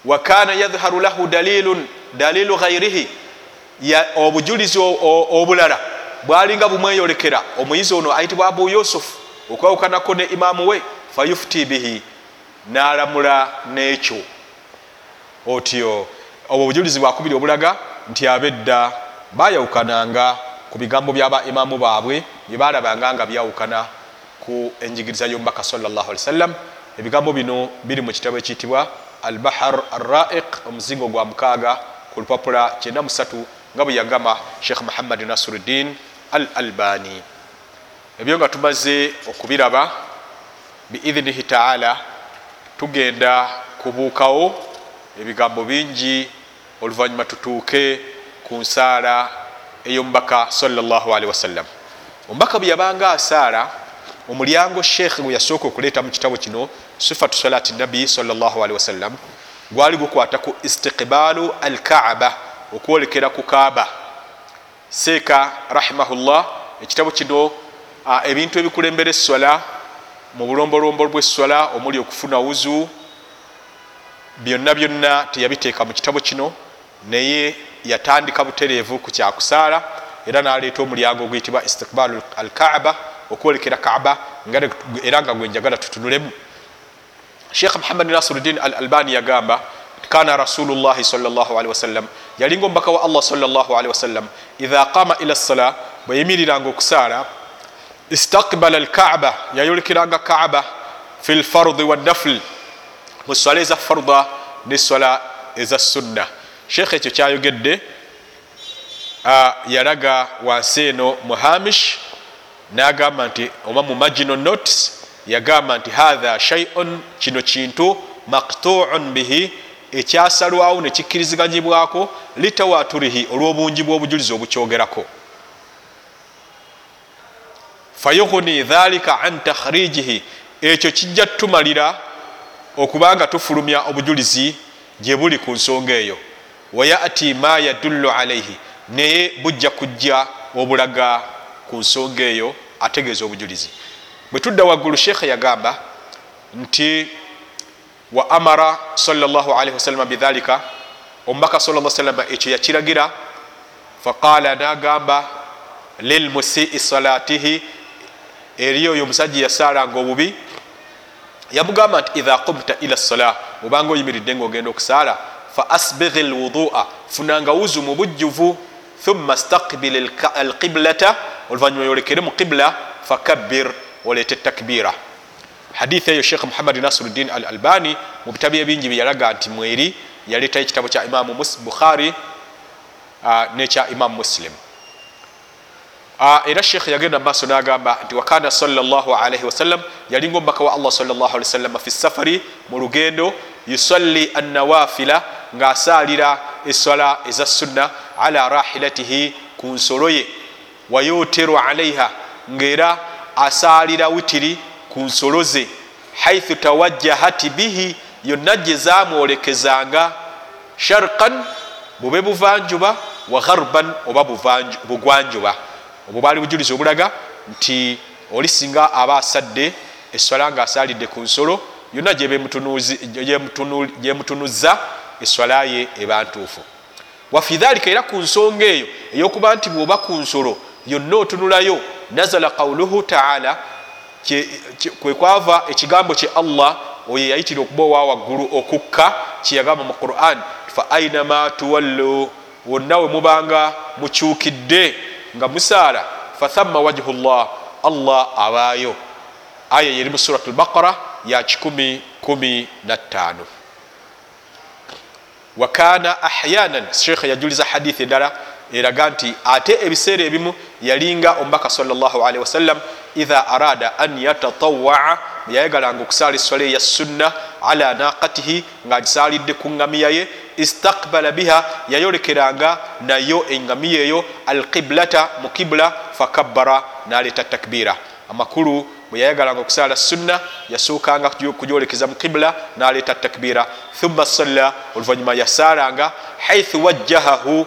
Wakana yadhharu lahu dalilun dalilu ghairihi obujulizi obulala bwalinga bumweyolekera. Omuyizi ono ayitibwa abu yusufu okwawukanako ne imamu we fayufti bihi nalamula nekyo. Otyo obwo obujulizi bwakubiri obulaga nti abedda bayawukananga ku bigambo byaba imamu baabwe byebalabanga nga byawukana ku enjigiriza yomubaka sawasalam ebigambo bino biri mu kitabo ekiyitibwa albahar arraiq omuzingo gwa mukaaga ku lupapula 93 nga bwe yagamba sheikh muhammadi nasiruddin al albani ebyo nga tumaze okubiraba biidhinihi taala tugenda kubuukawo ebigambo bingi oluvanyuma tutuuke ku nsaala ey'omubaka salllahalihi wasallam. Omubaka bwe yabanga asaala omulyango sheekh gwe yasooka okuleeta mu kitabo kino sifatu salati nabi salllahalihi wasallam gwali gukwata ku istiqbaalu al kaaba okwolekera ku kaaba. Seeka rahimahullah ekitabo kino ebintu ebikulembera eswala mu bulombolombo bweswala omuli okufuna wuzu byonna byonna teyabiteeka mu kitabo kino naye yatandika butereevu ku kyakusaala era naleeta omulyango oguyitibwa istiqbaalu al kaaba okwolekera kaaba era nga gwenjagala tutunulemu. Sheikh muhammad nasiruddin al albani yagamba kana rasulullahi salllahalihi wasallam yalinga omubaka wa allah salllahalihi wasallam idha qama ila ssala bweyimiriranga okusaala istakbala alkaaba yayolekeranga kaaba fi lfardi wannafl mu swala eza farda ne swala eza sunna sheikh ekyo kyayogedde yalaga wansi eno mu hamish nagamba nti oba mu magino notes yagamba nti hatha shaiun kino kintu maktuun bihi ekyasalwawo nekikkiriziganyibwako litawaturihi olw'obungi bw'obujulizi obukyogerako. Fayughni dhalika an takhrijihi ekyo kijja tumalira okubanga tufulumya obujulizi gye buli ku nsonga eyo wayati ma yadullu alaihi naye bujja kujja obulaga ku nsonga eyo ategeeza obujulizi. Bwe tudda waggulu sheekhe yagamba nti wa amara salllahalihi wasalama bidhalika omubaka sa salama ekyo yakiragira faqala nagamba lilmusii salatihi eri oyo omusajja yasaalanga obubi yamugamba nti idha qumta ila sala obanga oyimiridde ngaogenda okusaala fa asbighi lwudua funanga wuzu mu bujjuvu. Thumma stakbil alqiblata oluvanyuma yolekere mu qibla fakabbir oleete takbira. Hadithi eyo sheikh muhammad nasiruddin al albani mu bitabu ebingi byeyalaga nti mweri yaleetayo ekitabo kya imamu bukhari nekya imamu muslim era sheikh yagenda mumaaso nagamba nti wakana salllahalaihi wasallam yalinga omubaka wa allah wasallam fi safari mu lugendo yusalli annawafila ng'asaalira eswala eza sunna ala rahilatihi ku nsolo ye. Wayoteru alaiha ngaera asaalira witiri ku nsolo ze. Haithu tawajjahati bihi yonna gye zamwolekezanga sharqan bube buvanjuba wa gharban oba bugwanjuba obwo bwali bujulizi obulaga nti oli singa aba asadde eswala nga asaalidde ku nsolo yonna gyemutunuzza eswala ye eba ntuufu. Wafi dhalika era ku nsonga eyo eyokuba nti bwoba ku nsolo yonna otunulayo nazala qauluhu taala kwe kwava ekigambo kye allah oyo yayitira okuba owa waggulu okukka kyeyagamba mu quran fa ainama tuwallu wonna we mubanga mukyukidde nga musaala fathama wajhu llah allah abaayo. Aya yeri mu surat lbaqara ya 115 wakana ahyanan sheikh yajuliza hadithi endala eraga nti ate ebiseera ebimu yalinga omubaka salllahalihi wasallam idha arada an yatatawaa yayagalanga okusaala eswala eya sunna ala naqatihi ngaagisaalidde ku ngamiya ye istakbala biha yayolekeranga nayo engamiya eyo alqiblata mu kibula fakabbara naleeta takbira amakulu bwe yayagalanga okusaala sunna yasookanga kugyolekeza mu kibula naleeta takbira thumma salla oluvanyuma yasaalanga haithu wajjahahu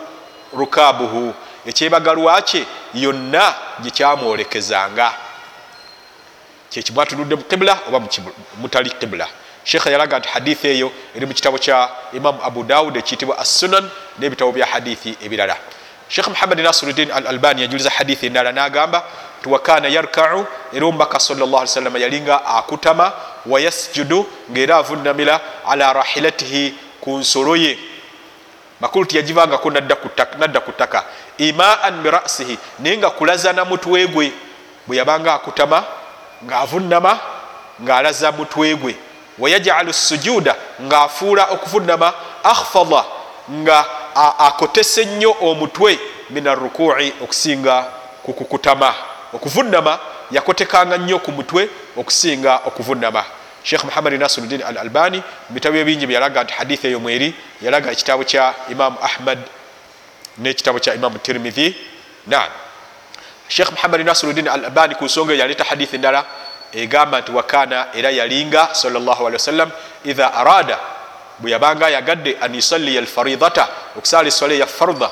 rukabuhu ekyebagalwa kye yonna gyekyamwolekezanga kyekimu atunudde mu kibula oba mutali kibula sheekha yalaga nti hadithi eyo eri mu kitabo kya imamu abu daud ekiyitibwa assunan n'ebitabo bya hadithi ebirala. Sheekh muhammad nasiruddin al albani yajuliza hadithi endala n'agamba ti wakana yarkau era omubaka salllahsalama yalinga akutama wayasjudu ngaera avunamira ala rahilatihi ku nsolo ye makulu tiyagivangako nadda ku ttaka imaan birasihi naye nga kulaza na mutwe gwe. Bwe yabanga akutama ngaavunama ngaalaza mutwe gwe. Wayajalu sujuda ngaafuula okuvunama akhfada nga akotese nnyo omutwe. Min arukui okusinga kukukutama okuvunama yakotekanga nnyo ku mutwe okusinga okuvunama sheikh muhammad nasiruddin al albani mubitabo ebingi byeyalaga nti haditha eyo mweri yalaga ekitabo kya imamu ahmad nekitabo kya imamu tirmidhi. Nam sheikh muhammad nasiruddin al albani ku nsonga yaleeta hadithi endala egamba nti wakana era yalinga wasallam idha arada bwe yabanga yagadde an yusalliya alfaridata okusaala eswala ya farda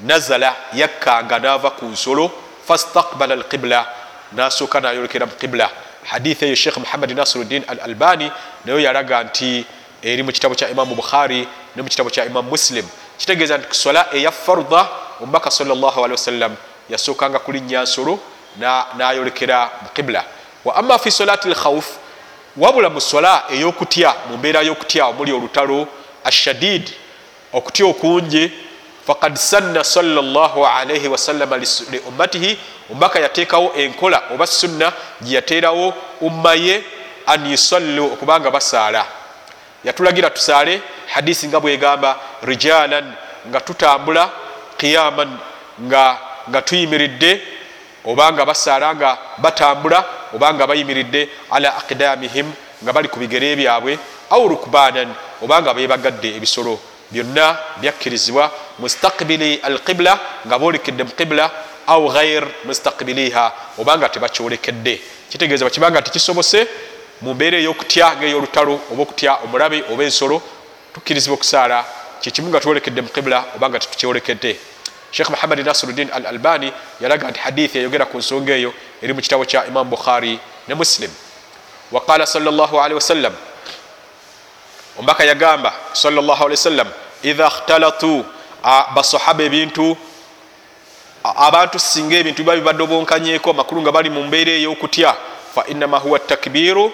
nazala yakkanga naava ku nsolo fastakbala alqibla nasooka nayolekera mu qibla hadithi eyo sheikh muhammad nasiruddin al albani nayo yalaga nti eri mu kitabo kya imamu bukhari ne mu kitabo kya imamu muslim. Kitegeeza nti kuswala eya farda omubaka wasallam yasookanga kulinnya nsolo nayolekera mu qibla. Wa ama fi solati lkhauf wabula mu sola eyokutya mu mbeera y'okutya omuli olutalo ashadid okutya okungi fakad sanna salllahalaihi wasallama li ummatihi omubaka yateekawo enkola oba sunna gyeyateerawo ummaye an yusallu okubanga basaala. Yatulagira tusaale hadisi nga bwegamba rijalan nga tutambula qiyaman nga, nga tuyimiridde obanga basaala nga batambula obanga bayimiridde ala aqdamihim nga bali ku bigere byabwe au rukbanan obanga bebagadde ebisolo byonna byakkirizibwa mustakbili alqibla nga bolekedde mu qibla au ghair mustakbiliha obanga tebakyolekedde. Kitegeeza bakibanga tikisobose mu mbeera eyokutya ngaeyolutalo oba okutya omulabe oba ensolo tukkirizibwa okusaala kyekimu nga twolekedde mu qibla obanga tetukyolekedde sheikh muhammad nasiruddin al albani yalaga nti hadithi eyogera ku nsonga eyo eri mu kitabo kya imam bukhari ne muslim. Waqala salllahalihi wasallam omubaka yagamba salllahalihi wasallam idha khtalatu basahaba ebintu abantu singa ebintu biba bibadde obonkanyeko amakulu nga bali mu mbeera ey'okutya fa innama huwa takbiru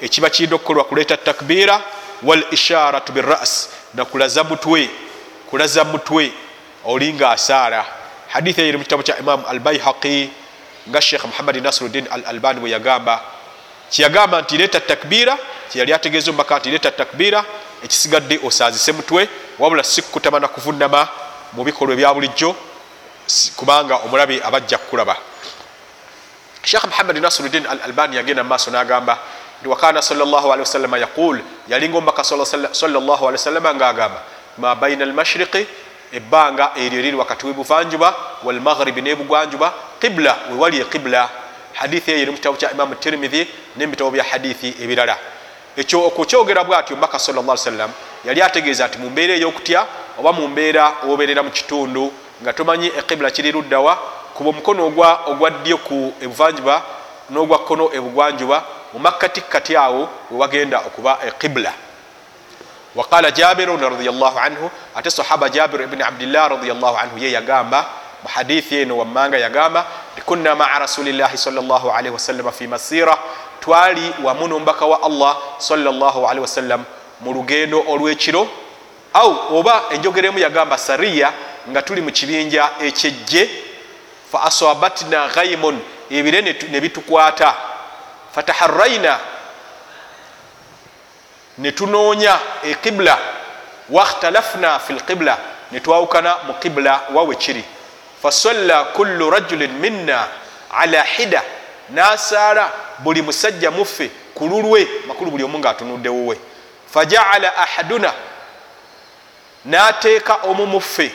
ekiba kiridde okukolwa kuleeta takbira wal isharatu biras nakulaza mutwe kulaza mutwe olinga asaala hadithi eyo eri mu kitabo kya imamu albaihaqi nga sheikh muhammadi nasiruddin al albani bwe yagamba kyeyagamba nti leeta takbira kyeyali ategeeza omubaka nti leeta takbira ekisigadde osaazise mutwe wabula si kukutama nakuvunama mu bikolwa ebya bulijjo kubanga omulabe abajja kukulaba. Sheikh muhammadi nasiruddin al albani yagenda mumaaso n'agamba nti wakana salllahalihi wasallama yaqul yalinga omubaka salllahalihi wasallama ngaagamba ma baina almashriqi ebbanga eryo eriri wakati webuvanjuba walmaghribi nebugwanjuba qibla wewali eqibla hadithi eyo eri mukitabo kya imamu tirmidhi nebitabo bya hadithi ebirala ekyo okukyogera bwatyo mbaka salla sallam yali ategeeza nti mu mbeera ey'okutya oba mu mbeera obeerera mu kitundu nga tomanyi eqibla kiri luddawa kuba omukono ogwa ddyo ku ebuvanjuba n'ogwa kkono ebugwanjuba mu makkati kati awo wewagenda okuba eqibla waqala jabirun radiallahu anhu ate sahaba jabir ibni abdillah radiallahu anhu ye yagamba mu hadithi eno wammanga yagamba kunna maa rasulillahi salllahalihi wasallama fi masira. Twali wamu nomubaka wa allah salllahalihi wasallam mu lugendo olw'ekiro au oba enjogeremu yagamba sariya nga tuli mu kibinja ekyejje fa asabatna ghaimun ebire ne bitukwata. Fataharraina netunoonya eqibla wakhtalafna fi lqibla netwawukana mu qibla wawe kiri fasalla kullu rajulin minna ala hida. Nasaala buli musajja muffe ku lulwe makulu buli omu ngaatunudde wuwe. Fajaala ahaduna nateeka omu muffe.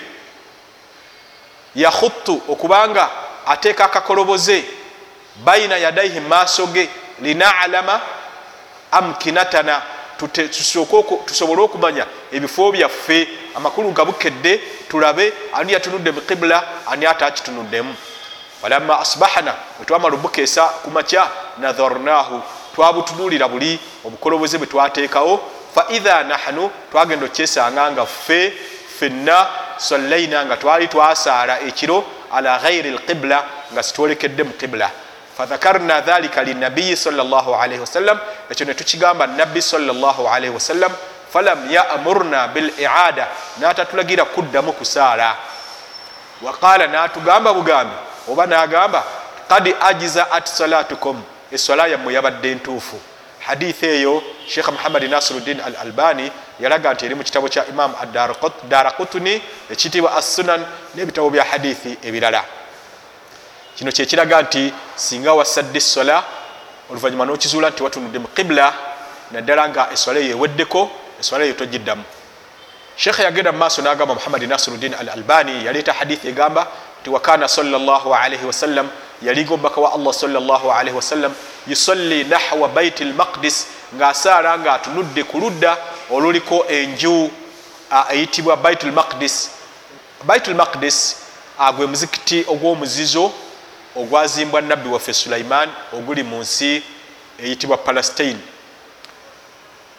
Yakhuttu okubanga ateeka akakoloboze baina yadaihi maaso ge linalama amkinatana tusobole okumanya ebifo byaffe. Amakulu gabukedde tulabe ani yatunudde mu qibula ani ate akitunuddemu falamma asbahana wetwamala obukeesa kumakya nadharnahu twabutunuulira buli obukoloboze bwe twateekawo. Faidha nahnu twagenda okyesanga nga ffe ffenna sallaina nga twali twasaala ekiro ala ghairi lqibla nga sitwolekedde mu qibla fadhakarna dhalika linabiyi salaalaihi wasallam ekyo netukigamba nabbi salaalaihi wasallam falam yamurna biliada natatulagira kuddamu kusaala waqala natugamba bugambi oba nagamba kad ajizaat salatukum eswala yammwe yabadde ntuufu hadithi eyo sheikh muhammadi nasiruddin al albani yalaga nti eri mu kitabo kya imam darakutuni ekiyitibwa assunan n'ebitabo bya hadithi ebirala kino kyekiraga nti singa wasadde eswala oluvanyuma nokizuula nti watunudde mu qibula naddala nga eswala eyo eweddeko eswala eyo togiddamu sheekhe yagenda mu maaso n'agamba muhammadi nasiruddin al albani yaleeta hadithi egamba nti wakana salaalaihi wasallam yalinga omubaka wa allah salaalaihi wasallam yusalli nahwa baiti lmaqdis ng'asaala ng'atunudde ku ludda oluliko enju eyitibwa baitu lmaqdis baitu lmaqdis gwe muzikiti ogw'omuzizo ogwazimbwa nabbi waffe sulaiman oguli mu nsi eyitibwa palestine.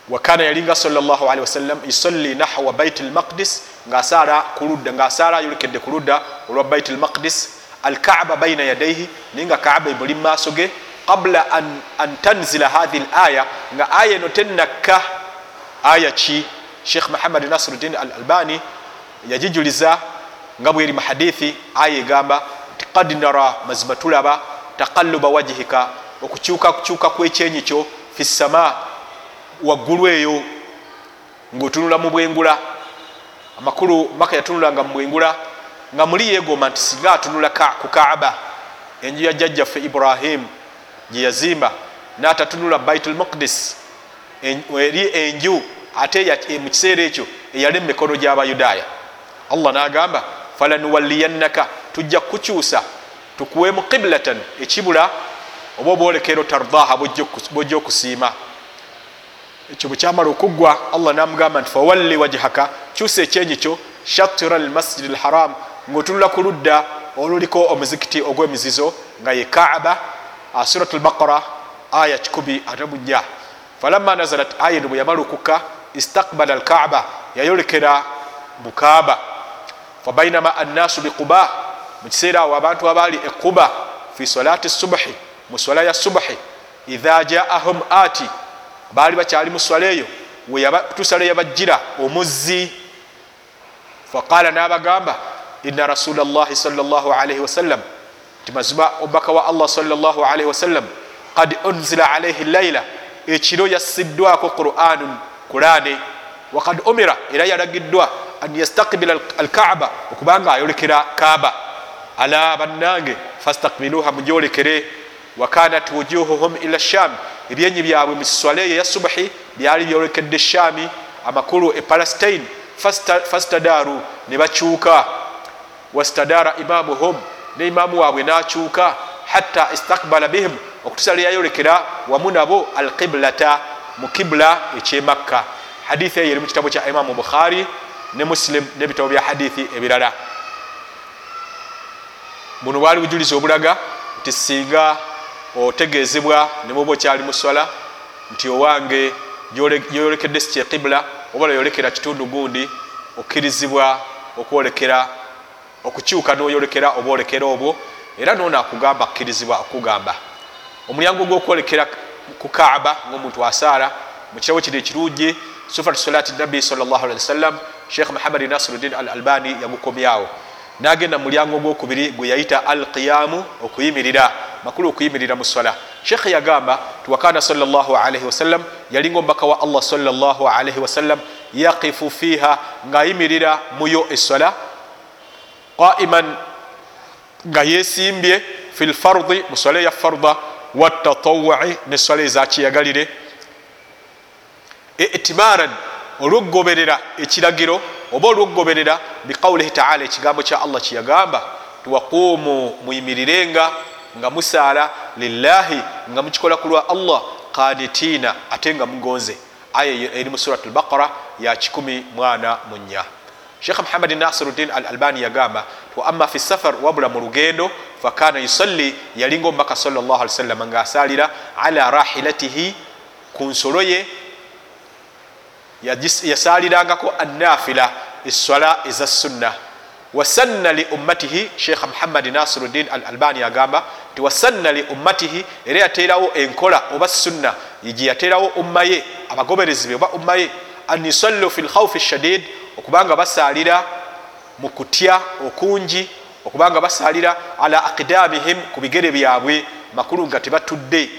Wakana yalinga salllahalihi wasallam yusalli nahwa baiti lmaqdis ng'asaala ayolekedde ku ludda olwa baiti lmaqdis alkaaba baina yadaihi naye nga kaaba ebuli mu maaso ge qabula an, an tanzila hathi laya nga aya eno tennakka. Aya ki? Sheikh muhammad nasiruddin al albani yagijuliza nga bweri mu hadithi aya egamba kad nara mazima tulaba taqaluba wajihika okukyuka kukyuka kwekyenyi kyo fi sama waggulu eyo ngaotunula mu bwengula. Amakulu maka yatunulanga mu bwengula nga muli yegomba nti singa atunula ku kaaba enju ya jjajjaffe ibrahimu gye yazimba n'atatunula baitul muqdis eri enju ate mu kiseera ekyo eyali emikono gy'abayudaaya. Allah n'agamba falanuwalliyannaka tujja kukyusa tukuwemu qiblatan ekibula oba obwolekero tardaha bwojja okusiima. Ekyo bwekyamala okuggwa allah n'amugamba nti fawalli wajhaka kyusa ekyenyi kyo shatira lmasjidi lharam ng'otunula ku ludda oluliko omuzikiti ogw'emizizo nga ye kaaba surat lbaqara aya 1 falamma nazalat aya eno bwe yamala okukka istakbala alkaaba yayolekera mukaaba fabainama annaasu biquba mu kiseera awo abantu abaali equba fi salati subuhi mu swala ya subuhi idha jaahum ati baali bakyali mu swala eyo tusala yabajjira omuzzi. Faqala n'abagamba ina rasula llahi salaalaihi wasallam ti mazima omubaka wa allah salaalaihi wasallam kad unzila alaihi laila ekiro yassiddwako quranun kurane wakad umira era yalagiddwa an yastakbila alkaaba okubanga ayolekera kaaba ala bannange fastakbiluha mujolekere wakanat wujuhuhum ila sham ebyenyi byabwe muswala eyo ya subuhi byali byolekedde shami amakulu e palestine. Fastadaru ne bakyuka. Wastadara imamuhum ne imamu waabwe nakyuka. Hatta istakbala bihim okutusala yayolekera wamu nabo alqiblata mu kibula ekyemakka hadithi eyo eri mu kitabo kya imamu bukhari ne muslim nebitabo bya hadithi ebirala buno bwali bujulizi obulaga nti singa otegezebwa ne muba okyali mu swala nti owange gyoyolekedde si kyekibula oba loyolekera kitundu gundi okkirizibwa okwolekera okukyuka noyolekera oba olekera obwo era noono akugamba akkirizibwa okugamba. Omulyango gwokwolekera ku kaaba ngaomuntu asaala mu kirabo kino ekirungi sufat salati nabi wasallam sheikh muhammadi nasiruddin al albani yagukomyawo nagenda mulyango gwokubiri gwe yayita al qiyamu okuyimirira makulu okuyimirira mu swala sheikh yagamba tiwakana alaihi wasallam yalinga omubaka wa allah alaihi wasallam yaqifu fiha ngaayimirira muyo eswala qaiman nga yesimbye fi lfardi mu swala ya farda watatawui ne swala ezakiyagalire itibaran olwokugoberera ekiragiro oba olwokugoberera biqaulihi taala ekigambo kya allah kyeyagamba tiwaquumu muyimirirenga nga musaala lillahi nga mukikola ku lwa allah qanitiina ate nga mugonze. Aya eri mu surat lbaqara ya 1 mwana munya sheikh muhammadi nasiruddin al albani yagamba waama fi safar wabula mu lugendo fakana yusalli yalinga omubaka sawasalama ngaasalira ala rahilatihi ku nsolo ye yasalirangako anafila eswala eza sunna wasanna li ummatihi sheikha muhammadi nasiruddin al albani agamba nti wasanna li ummatihi era yateerawo enkola oba sunna gye yateerawo umma ye abagoberezi be oba umma ye an yusallu fi lkhaufi shadid okubanga basalira mu kutya okungi okubanga basalira ala aqdamihim ku bigere byabwe makulu nga tebatudde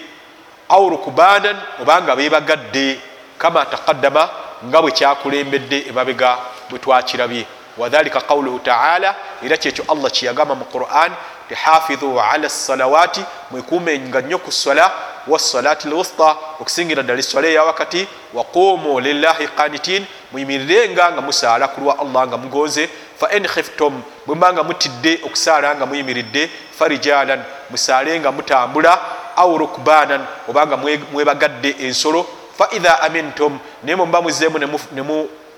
au rukubanan obanga bebagadde kama taqaddama nga bwe kyakulembedde emabega bwe twakirabye. Wadhalika qauluhu taala era kyekyo allah kyeyagamba mu quran ti hafidhu ala salawati mwekumenga nnyo ku swala wasalati lwusta okusingira ddala eswala eyawakati waqumu lillahi qanitin muyimirirenga nga musaala ku lwa allah nga mugonze fa in khiftum bwemba nga mutidde okusaala nga muyimiridde farijalan musaale nga mutambula au rukbanan obanga mwebagadde ensolo faidha amintum naye mwemuba muzeemu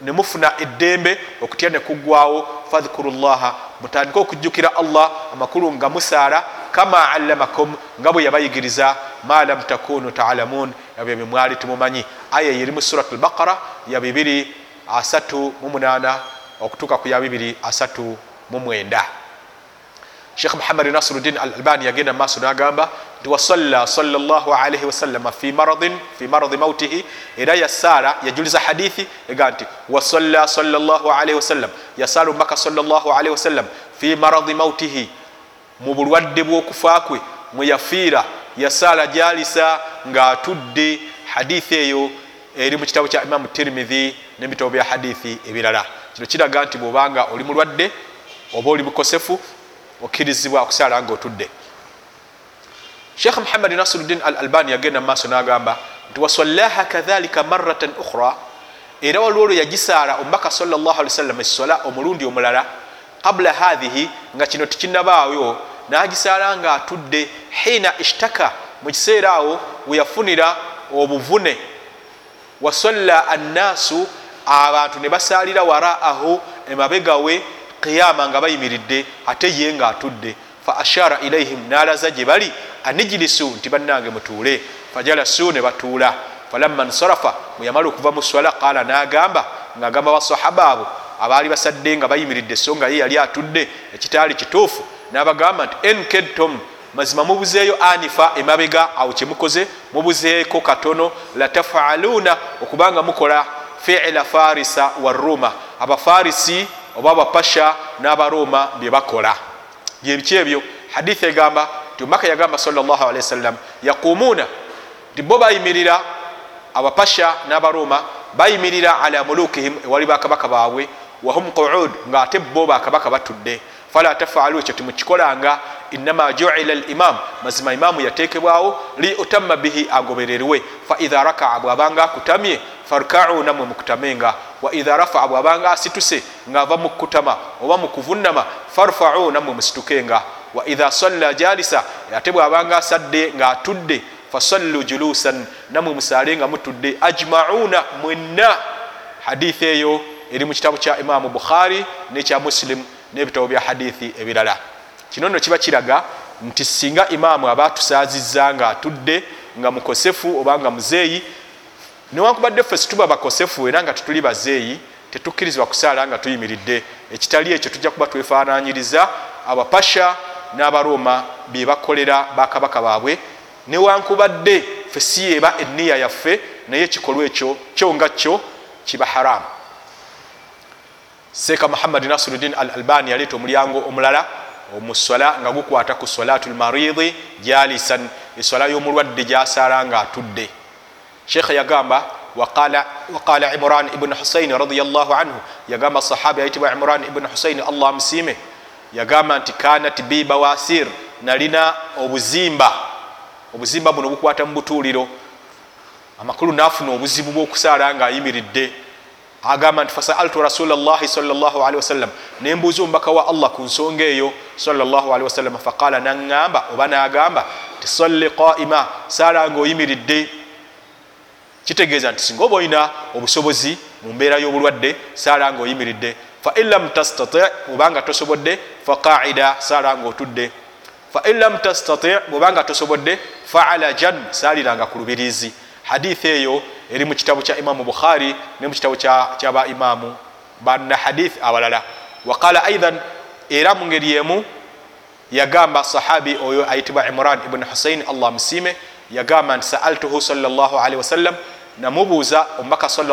nemufuna eddembe okutya nekugwawo fadhkuru llaha mutandike okujjukira allah amakulu nga musaala kama allamakum nga bwe yabayigiriza ma lam takunu talamun. Ebyo bemwali tumumanyi. Aya yeri mu surat albaqara ya 238 okutuuka ku ya 239 sheikh muhammadi nasiruddin al albani yagenda mumaaso nagamba nti wasalla salllah alaihi wasallama fi maradin fi maradi mautihi. Era yasaala yajuliza hadithi ega nti wasalla salllah alaihi wasallam yasaala omubaka salllah alaihi wasallam fi maradi mautihi. Mu bulwadde bw'okufa kwe mwe yafiira. Yasaala jalisa ng'atudde hadithi eyo eri mu kitabo kya imamu tirmidhi n'ebitabo bya hadithi ebirala. Kino kiraga nti bw'obanga oli mulwadde oba oli mukosefu okkirizibwa okusaala nga otudde sheikh muhammadi nasiruddin al albani yagenda mumaaso n'agamba nti wasallaha kadhalika maratan ukhra. Era waliwo olwo yagisaala omubaka sawasalam essola omulundi omulala qabula hathihi nga kino tikinabaawo n'agisaala nga atudde hiina ishtaka mu kiseera awo weyafunira obuvune. Wasalla annaasu abantu ne basaalira waraahu emabegawe qiyama nga bayimiridde ate ye nga atudde fa ashara ilaihim nalaza gye bali anijilisu nti bannange mutuule. Fajalasu ne batuula. Falamma nsarafa bweyamala okuva mu swala qala nagamba ngaagamba basahaba abo abaali basadde nga bayimiridde so nga ye yali atudde ekitaali kituufu nabagamba nti enkedtom mazima mubuzeeyo anifa emabega? Awo kyemukoze mubuzeeko katono latafaaluuna okubanga mukola fiila farisa waruma abafarisi oba abapasha n'abaroma byebakola byebiki ebyo hadithi egamba nti omubaka yagamba sawasalam yaqumuuna nti bo bayimirira abapasha n'abaroma bayimirira ala mulukihim ewali bakabaka baabwe wahum quud nga ate bo bakabaka batudde. Fala tafaalu ekyo timukikolanga inama juila limam mazima imamu yatekebwawo li utamma bihi agobererwe. Faidha rakaa bwabanga akutamye farkau namwe mukutamenga. Waidha rafaa bwabanga asituse ngaava mukutama oba mukuvunama farfau namwe musitukenga. Waidha salla jalisa ate bwabanga asadde ngaatudde fasallu julusan namwe musaale nga mutudde. Ajmauna mwenna. Hadithi eyo eri mu kitabu kya imamu bukhari nekya muslim n'ebitabo bya hadithi ebirala kino nno kiba kiraga nti singa imaamu aba atusaazizza nga atudde nga mukosefu oba nga muzeeyi newankubadde ffe situba bakosefu era nga tetuli bazeeyi tetukkirizibwa kusaala nga tuyimiridde. Ekitali ekyo tujja kuba twefaananyiriza abapasha n'abaroma bye bakolera bakabaka baabwe. Newankubadde ffe si yeeba enniya yaffe naye ekikolwa ekyo kyo nga kyo kiba haramu. Seeka muhammadi nasiruddin al albani yaleeta omulyango omulala omuswala nga gukwata ku salatu lmaridi jalisan. Eswala y'omulwadde gyasaala nga atudde sheekha yagamba waqala imran ibuni husaini radiallahu anhu yagamba sahaba yayitibwa imran ibuni husaini allah amusiime yagamba nti kanat bi bawasir nalina obuzimba. Obuzimba buno bukwata mu butuuliro. Amakulu nafuna obuzibu bwokusaala nga ayimiridde agamba nti fasaaltu rasula llahi salllah wasallam. Nembuuza omubaka wa allah ku nsonga eyo salllah wasallam. Faqala naŋŋamba oba nagamba tisalli qaima saala nga oyimiridde kitegeeza nti singa oba olina obusobozi mu mbeera y'obulwadde saala nga oyimiridde fain lam tastati bwobanga tosobodde faqaida saala nga otudde fain lam tastati bwobanga tosobodde faala jan saaliranga ku lubirizi. Hadithi eyo eri mu kitabu kya imamu bukhari ne mu kitabu kyaba imamu banna hadithi abalala. Waqala aidan era mu ngeri emu yagamba sahabi oyo ayitibwa imran ibuni husain allah musiime yagamba nti saaltuhu salli wasallam namubuuza omubaka salli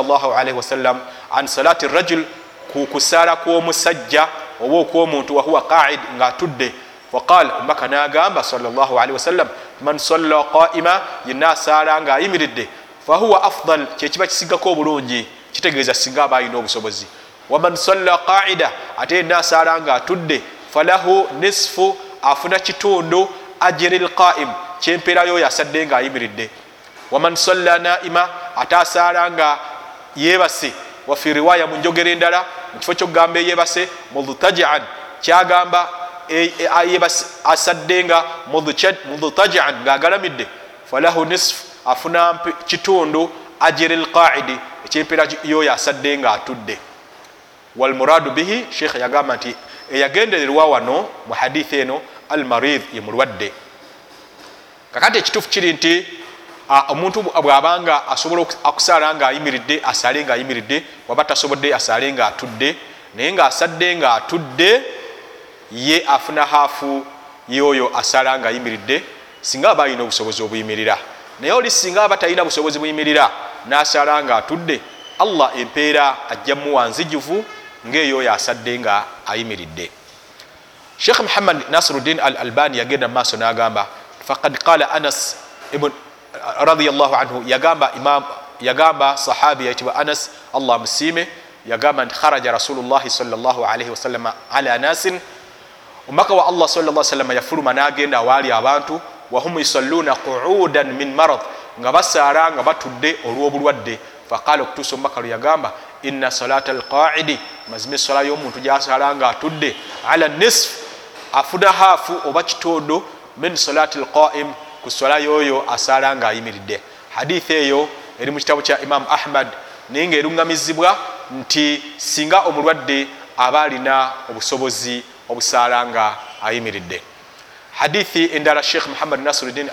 wasallam an salati rajul ku kusaala kw'omusajja oba okw'omuntu wahuwa qaid ng'atudde? Faqal omubaka n'agamba salli wasallam man salla qaima yenna asaala ng'ayimiridde fahuwa afdal kyekiba kisigako obulungi kitegeeza singa aba alina obusobozi. Waman salla qaida ate yenna asaala ng'atudde falahu nisfu afuna kitundu ajiri lqaim kyempeerayo oyo asadde ng'ayimiridde. Waman salla naima ate asaala nga yeebase wafi riwaya mu njogero endala mu kifo kyokugamba eyebase mudtajian kyagamba asadde nga mudtajian ngaagalamidde falahu nisfu afuna kitundu ajiri lqaidi ekyempeera yoyo asadde nga atudde walmuradu bihi sheikh yagamba nti eyagendererwa wano mu hadithi eno almarid ye mulwadde. Kakati ekituufu kiri nti omuntu bwabanga asobola okusaala nga ayimiridde asaale nga ayimiridde waba tasobodde asaale nga atudde naye nga asadde nga atudde ye afuna haafu yoyo asaala nga ayimiridde singa aba alina obusobozi obuyimirira naye oli singa aba talina busobozi buyimirira nasaala nga atudde allah empeera ajjamu wanzijuvu ngaeyoyo asadde nga ayimiridde. Sheikh muhammad nasiruddin al albani yagenda mumaaso nagamba faqad qala anas radiallahu anhu yagamba imam yagamba sahabi yayitibwa anas allah musiime yagamba nti kharaja rasulullahi salllahalaihi wasallama ala nasin. Omubaka wa allah sa salama yafuluma nagenda awaali abantu wahum yusalluna quudan min marad nga basaala nga batudde olw'obulwadde. Faqala okutuusa omubaka lwe yagamba inna salata alqaidi mazima esola y'omuntu gyasaala nga atudde ala nisf afuna haafu oba kitondo min salati alqaim ku sola yoyo asaala nga ayimiridde hadithi eyo eri mu kitabu kya imamu ahmad naye nga eruŋŋamizibwa nti singa omulwadde aba alina obusobozi obusaala nga ayimiridde hadithi endala sheikh muhammad nasiruddin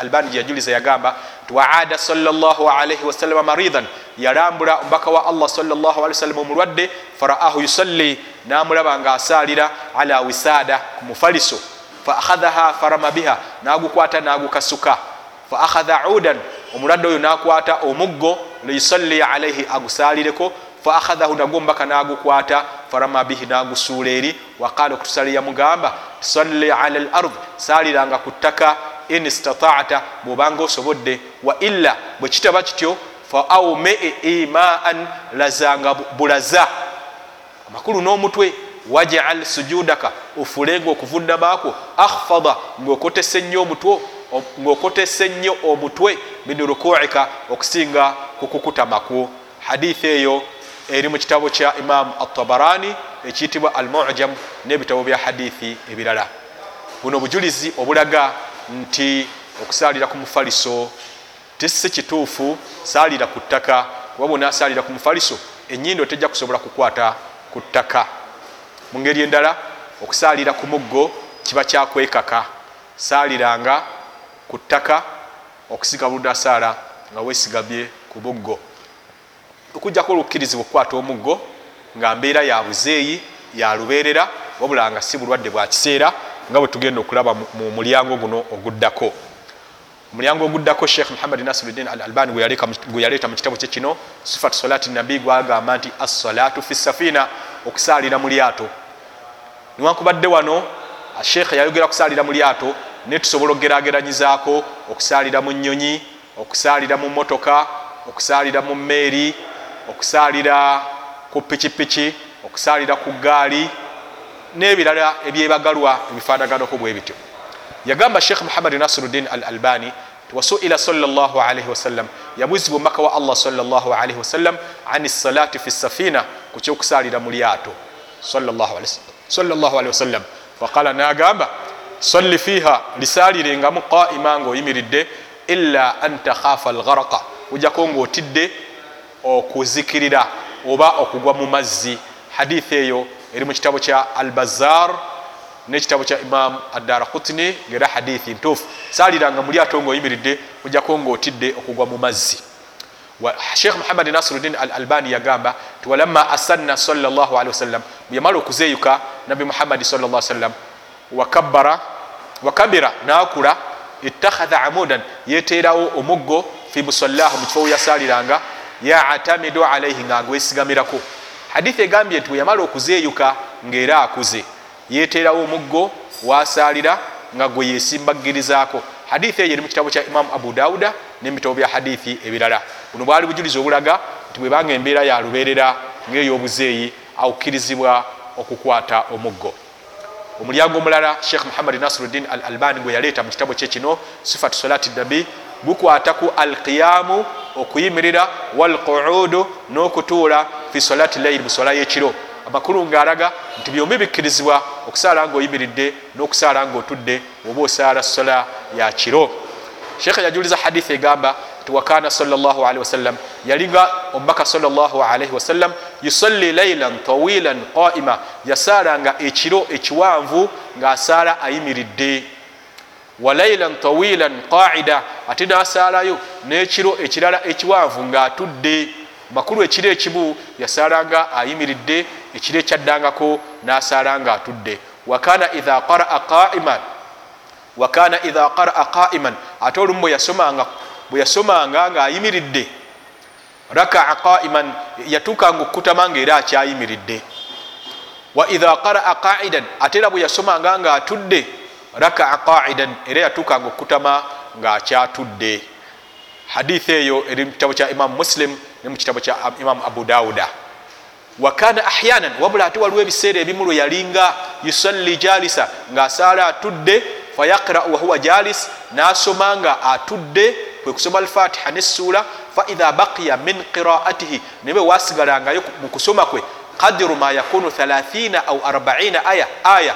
albani gyeyajuliza yagamba nti waada salllahalaihi wasallama maridan. Yalambula omubaka wa allah sawasalam omulwadde faraahu yusalli namulaba nga asaalira ala wisaada ku mufaliso. Faakhadhaha farama biha nagukwata nagukasuka. Faakhadha udan omulwadde oyo nakwata omuggo liyusalli alaihi agusaalireko faakhadhahu nagwo omubaka nagukwata farama bihi nagusuula eri. Waqala okutusali yamugamba salli ala lard saaliranga ku ttaka. In istataata bwobanga osobodde wa illa bwe kitaba kityo fa aumee imaan lazanga bulaza. Amakulu n'omutwe wajal sujudaka ofulenga okuvundamaako akhfada ngaokotese nnyo omutwe ngaokotese nnyo omutwe min rukuika okusinga kukukutamako hadithi eyo eri mu kitabo kya imamu atabarani ekiyitibwa al mujam n'ebitabo bya hadithi ebirala. Buno bujulizi obulaga nti okusaalira ku mufaliso tisi kituufu saalira ku ttaka kuba bwonasaalira ku mufaliso enyindo tejja kusobola kukwata ku ttaka. Mu ngeri endala okusaalira ku muggo kiba kyakwekaka saaliranga ku ttaka okusiga bulundasaala nga weesigamye ku muggo okujjako olukkirizibwa okukwata omuggo nga mbeera ya buzeeyi ya lubeerera wabula nga si bulwadde bwa kiseera nga bwe tugenda okulaba mu mulyango guno oguddako. Omulyango oguddako sheikh muhammad nasiruddin al albani gwe yaleeta mu kitabo kye kino sifat solati nabi gwagamba nti assalatu fi safina okusaalira mu lyato. Niwankubadde wano sheikh yayogera kusaalira mu lyato naye tusobola okugerageranyizaako okusaalira mu nyonyi okusaalira mu motoka okusaalira mu meeri okusaalira ku pikipiki okusaalira ku gaali n'ebirala ebyebagalwa ebifaanaganako bwe bityo. Yagamba sheikh muhammad nasiruddin al albani wasuila salllahalaihi wasallam yabuuzibwa omubaka wa allah salllahalaihi wasallam ani salati fi safina ku kyokusaalira mu lyato. Salllahalihi wasallam faqala nagamba salli fiha lisaalirengamu qaima nga oyimiridde illa an takhafa algharaqa. Ojjako ngaotidde okuzikirira oba okugwa mu mazzi. Hadithi eyo eri mu kitabo kya albazar nekitabo kya imam adara kutni ngaera hadithi ntuufu. Saliranga mulyato nga oyimiridde ojjako ngaotidde okugwa mu mazzi. Sheikh muhammadi nasiruddin al albani yagamba ti walamma asanna salli wasallam bweyamala okuzeyuka nabi muhammadi sal sallam wakabbara wakabira nakula ittakhadha amudan yeteerawo omuggo fi musallahu mukifo weyasaliranga yatamidu alaihi nga gwesigamirako hadithi egambye nti weyamala okuzeyuka ngaera akuze yeteerawo omuggo wasalira nga gwe yesimbaggirizaako hadithi eyo eri mu kitabo kya imamu abu dauda nebitabo bya hadithi ebirala. Buno bwali bujulizi obulaga nti bwebanga embeera ya lubeerera ngaey'obuzeeyi awukkirizibwa okukwata omuggo. Omulyango omulala sheikh muhammad nasiruddin al albani gwe yaleeta mu kitabo kye kino sifatu salati nabi gukwata ku alqiyamu okuyimirira walquudu n'okutuula fi salati laili mu sola y'ekiro. Amakulu ngaalaga nti byombi bikkirizibwa okusaala nga oyimiridde n'okusaala nga otudde oba osaala sola ya kiro. Sheekha yajuliza hadithi egamba nti wakana salli wasallam yalinga omubaka salli wasallam yusalli lailan tawilan qaima yasaalanga ekiro ekiwanvu ng'asaala ayimiridde wa lailan tawilan qaida ate n'asaalayo n'ekiro ekirala ekiwanvu ng'atudde. Makulu ekiro ekimu yasaalanga ayimiridde ekiro ekyaddangako n'asaala nga atudde wakana idha qaraa qaiman wakana idha qaraa qaiman ate olumu bwe yasomanga ng'ayimiridde. Rakaa qaiman yatuukanga okukutama ngaera akyayimiridde. Wa idha qaraa qaidan ate era bwe yasomanga ng'atudde rakaa qaidan era yatuukanga okukutama ng'akyatudde hadithi eyo eri mu kitabo kya imamu muslim ne mu kitabo kya imamu abu dauda wakana ahyanan wabula ate waliwo ebiseera ebimu lwe yalinga yusalli jalisa ng'asaala atudde fayaqrau wahuwa jalis n'asoma nga atudde kwe kusoma alfatiha nessuula faidha baqiya min qiraatihi nebe wasigalangayo mu kusoma kwe qadiru ma yakunu 30 au 40 aya aya.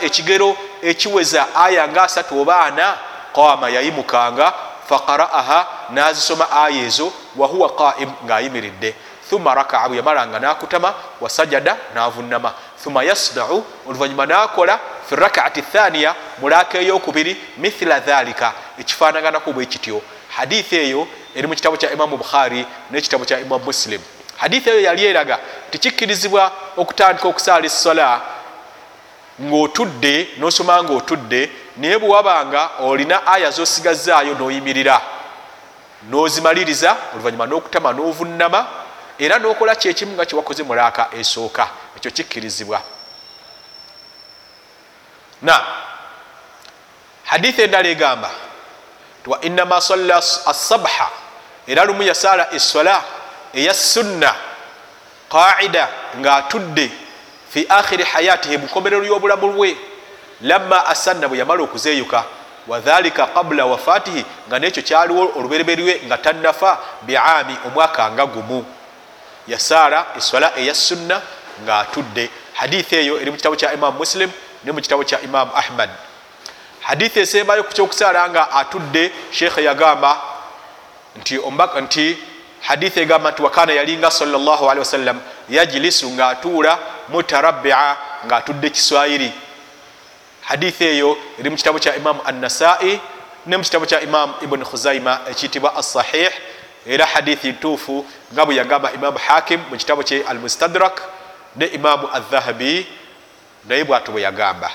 Ekigero ekiweza aya nga asatu oba ana qama yayimukanga faqaraaha nazisoma aya ezo wahuwa qaim ngaayimiridde thumma rakaa bwe yamalanga nakutama wasajada navunama thumma yasdau oluvanyuma nakola fi rakaati thaniya mulaka eyokubiri mithila dhalika. Ekifanaganaku bwe kityo. Hadithi eyo eri mu kitabo kya imamu bukhari nekitabo kya imamu muslim hadithi eyo yali eraga tikikkirizibwa okutandika okusaala essola ngaotudde nosoma nga otudde naye bwewabanga olina aya zosigazaayo noyimirira nozimaliriza oluvanyuma nokutama novunama era nokola kyekimu nga kyewakoze mulaaka esooka. Ekyo kikkirizibwa. Na hadithi endala egamba wa inama salla assabha era lumu yasaala essola eya sunna. Qaida. Ngaatudde fi akhiri hayatihi mukomerero y'obulamu lwe. Lamma asanna bwe yamala okuzeeyuka wadhalika qabula wafatihi nga nekyo kyaliwo olubereberwe nga tannafa biami omwaka nga gumu. Yasaala eswala eya sunna ngaatudde hadithi eyo eri mu kitabo kya imamu muslim ne mu kitabo kya imamu ahmad. Hadithi esembayo ku kyokusaala nga atudde sheekhe yagamba nti hadithi egamba nti wakana yalinga salllahalihi wasallam yajilisu ngaatuula mutarabia ngaatudde kiswayiri hadithi eyo eri mu kitabo kya imamu annasai ne mu kitabo kya imamu ibuni khuzaima ekiyitibwa assahih. Era hadithi ntuufu nga bwe yagamba imamu hakim mu kitabo kye almustadrak ne imamu adhahabi naye bwatu bwe yagamba.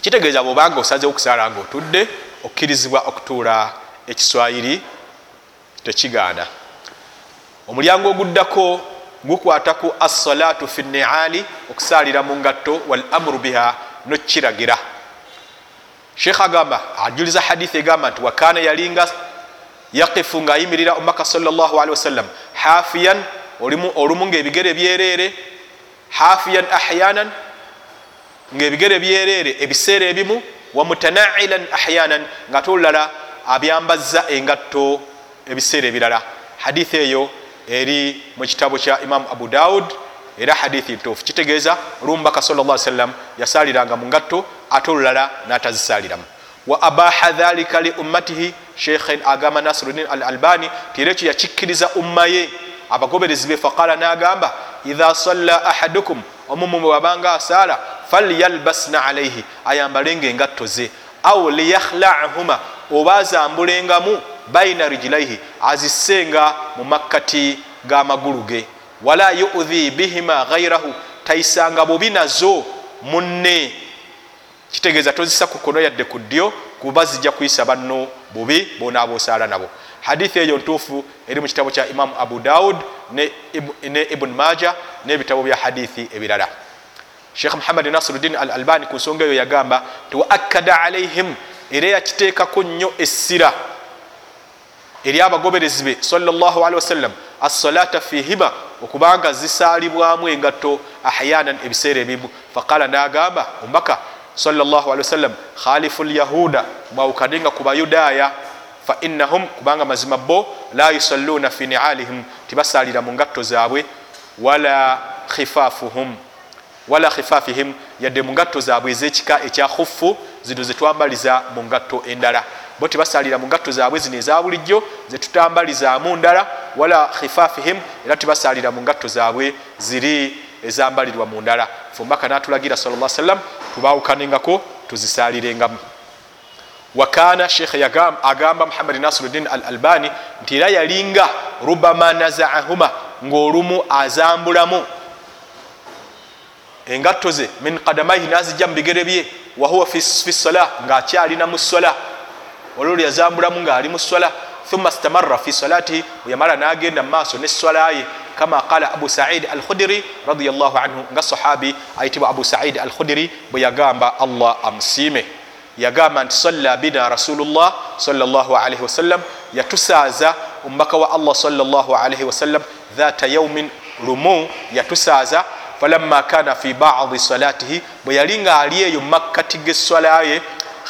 Kitegeeza bwobanga osazewo okusaala nga otudde okkirizibwa okutuula ekiswayiri tekigaana. Omulyango oguddako gukwataku assalatu fi niali okusaalira mu ngatto wal amuru biha nokiragira sheekh agamba ajuliza hadithi egamba nti wakana yalinga yaqifu ngaayimirira omubaka salllahalihi wasallam hafiyan olumu ngaebigere byereere hafiyan ahyanan ngaebigere byereere ebiseera ebimu wamutanailan ahyanan nga ate olulala abyambazza engatto ebiseera ebirala. Hadithi eyo eri mu kitabo kya imamu abu daud era hadithi ntuufu kitegeeza olumubaka sal sallam yasaaliranga mu ngatto ate olulala n'atazisaaliramu wa abaha dhalika li ummatihi sheikhen agamba nasiruddin al albani ti era ekyo yakikkiriza umma ye abagoberezi be faqala n'agamba idha salla ahadukum omumu bwe wabanga asaala falyalbasna alaihi ayambalenga engatto ze au liyakhlahuma oba azambulengamu baina rijilaihi azissenga mu makkati g'amagulu ge wala yuudhi bihima ghairahu tayisanga bubi nazo munne. Kitegeeza tozisa ku kono yadde ku ddyo kuba zijja kuyisa banno bubi bonaaba osaala nabo. Hadithi eyo ntuufu eri mu kitabo kya imamu abu daud ne, ne ibun maja n'ebitabo bya hadithi ebirala sheikh muhammad nasiruddin al albani ku nsonga eyo yagamba ti wa akkada alaihim era yakiteekako nnyo essira. Eri abagoberezi be wasallam assalata fihima okubanga zisaalibwamu engatto ahyanan ebiseera ebimu faqala nagamba omubaka wasallam khalifu lyahuda mwawukanenga ku bayudaaya fainahum kubanga mazima bo la yusalluna fi nialihim tibasalira mu ngatto zaabwe wala khifafuhum wala khifafihim yadde mu ngatto zaabwe ezekika ekya khufu zino zetwambaliza mu ngatto endala. Bo tibasalira mu ngatto zaabwe zino eza bulijjo zetutambalizaamu ndala wala khifafihim era tibasalira mu ngatto zaabwe ziri ezambalirwa mu ndala. Fumbaka natulagira sal sallam tubawukanengako tuzisalirengamu wakana shekhe agamba muhammadi nasiruddin al albani nti era yalinga rubama nazaahuma ngaolumu azambulamu engatto ze min kadamaihi nazijja mu bigere bye wahuwa fi sola ngaakyalina mu sola olwolwo yazambulamu ngaali mu sola thumma stamarra fi salatihi bweyamala nagenda mu maaso neswala ye kama qala abu said al khudiri radiallahu anhu nga sahabi ayitibwa abu said al khudiri bwe yagamba allah amusiime. Yagamba nti salla bina rasulullah salllahalihi wasallam yatusaaza omubaka wa allah salllahalihi wasallam dhata yaumin lumu yatusaaza falamma kana fi badi salatihi bwe yali nga ali eyo mumakkati geswala ye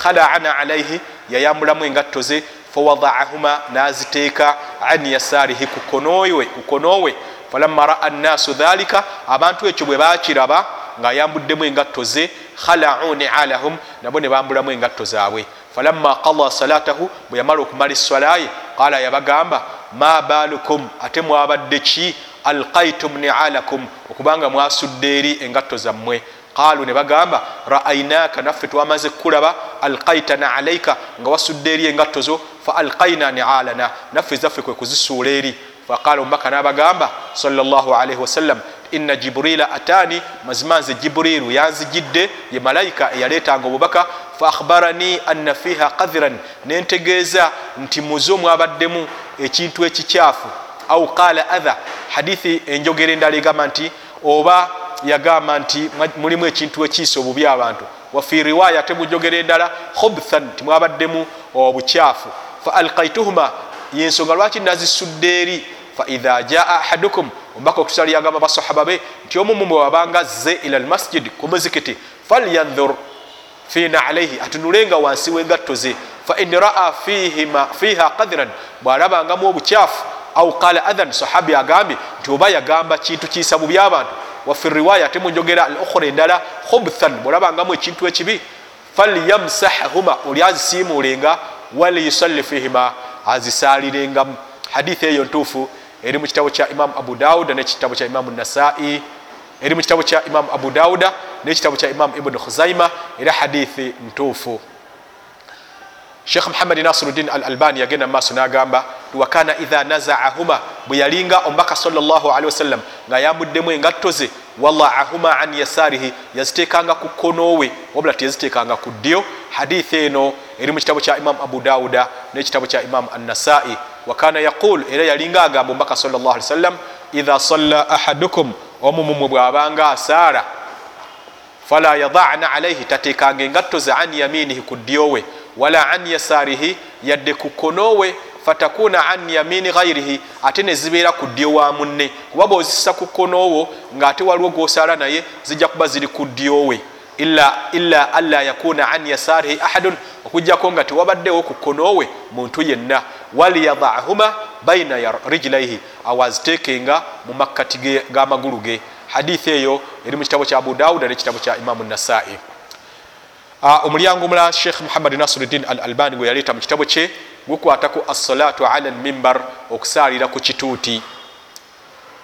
khalaana alaihi yayambulamu engatto ze fawadaahuma naziteeka an yasarihi kukonowe falamma raa nnaasu dhalika abantu ekyo bwe bakiraba ngaayambuddemu engatto ze khalau nialahum nabo ne bambulamu engatto zaabwe. Falamma qada salatahu bwe yamala okumala eswalaye qala yabagamba ma balukum ate mwabadde ki alqaitum nialakum okubanga mwasudde eri engatto zammwe. Qalu ne bagamba raainaka naffe twamaze kulaba alqaitana alaika nga wasudde eri engatto zo fa alqaina nialana naffe zaffe kwe kuzisuula eri. Faqala omubaka nabagamba salllahalihi wasallam inna jiburila atani mazima nze jiburiru yanzijidde ye malayika eyaleetanga obubaka fa akhbarani anna fiha qadhiran nentegeeza nti muzo mwabaddemu ekintu ekikyafu au qala adha. Hadithi enjogera endala egamba nti oba yagamba nti mulimu ekintu ekiisa obubi abantu. Wafi riwaya ate mujogera endala khubthan nti mwabaddemu obukyafu. Fa alkaituhuma yensonga lwaki nazisudde eri? Faidha jaa ahadukum omubaka okusala yagamba basahaba be nti omumu bwe wabanga zze ila lmasjid ku muzikiti falyanhur fina alaihi atunulenga wansi wengatto ze. Fain raa fiha qadhiran bwalabangamu obukyafu au qala adhan sahabi agambye nti oba yagamba kintu kiisa bubi abantu wafi riwaya ate munjogera al ukhra endala khubthan bwolabangamu ekintu ekibi falyamsahhuma oli azisiimulenga waliyusalli fihima azisalirengamu hadithi eyo ntuufu eri mu kitabo kya imamu abu dauda nekitabo kya imamu nasai eri mu kitabo kya imamu abu dauda nekitabo kya imamu ibuni khuzaima era hadithi ntuufu sheikh muhammadi nasiruddin al albani yagenda mu maaso n'agamba wakana idha nazaahuma bwe yalinga omubaka salllahalihi wasallam ng'ayambuddemu engatto ze wadaahuma an yasarihi yaziteekanga ku konowe wabula tiyaziteekanga ku ddyo. Hadithi eno eri mu kitabo kya imamu abu dauda n'ekitabo kya imamu annasai. Wakana yaqul era yalinga agamba omubaka sallllah ali wasallam idha salla ahadukum omumumwe bw'abanga asaara fala yadana alaihi tateekanga engatto ze an yaminihi ku ddyowe wala an yasarihi yadde ku konowe fatakuna an yamini ghairihi ate nezibeera ku ddyo wa munne. Kuba bwozisa ku konowo ngaate waliwo gwosaala naye zijja kuba ziri ku ddyowe. Illa anla yakuna an yasarihi ahadun okugjako nga tewabaddewo ku konowe muntu yenna. Waliyadahuma baina rijlaihi awaziteekenga mu makkati g'amagulu ge. Hadithi eyo eri mu kitabo kya abu dawuda nekitabo kya imamu nasai omulyango omulala sheikh muhammad nasiruddin al albani gwe yaleeta mu kitabo kye gukwataku assalatu ala lmimbar okusalira ku kituuti.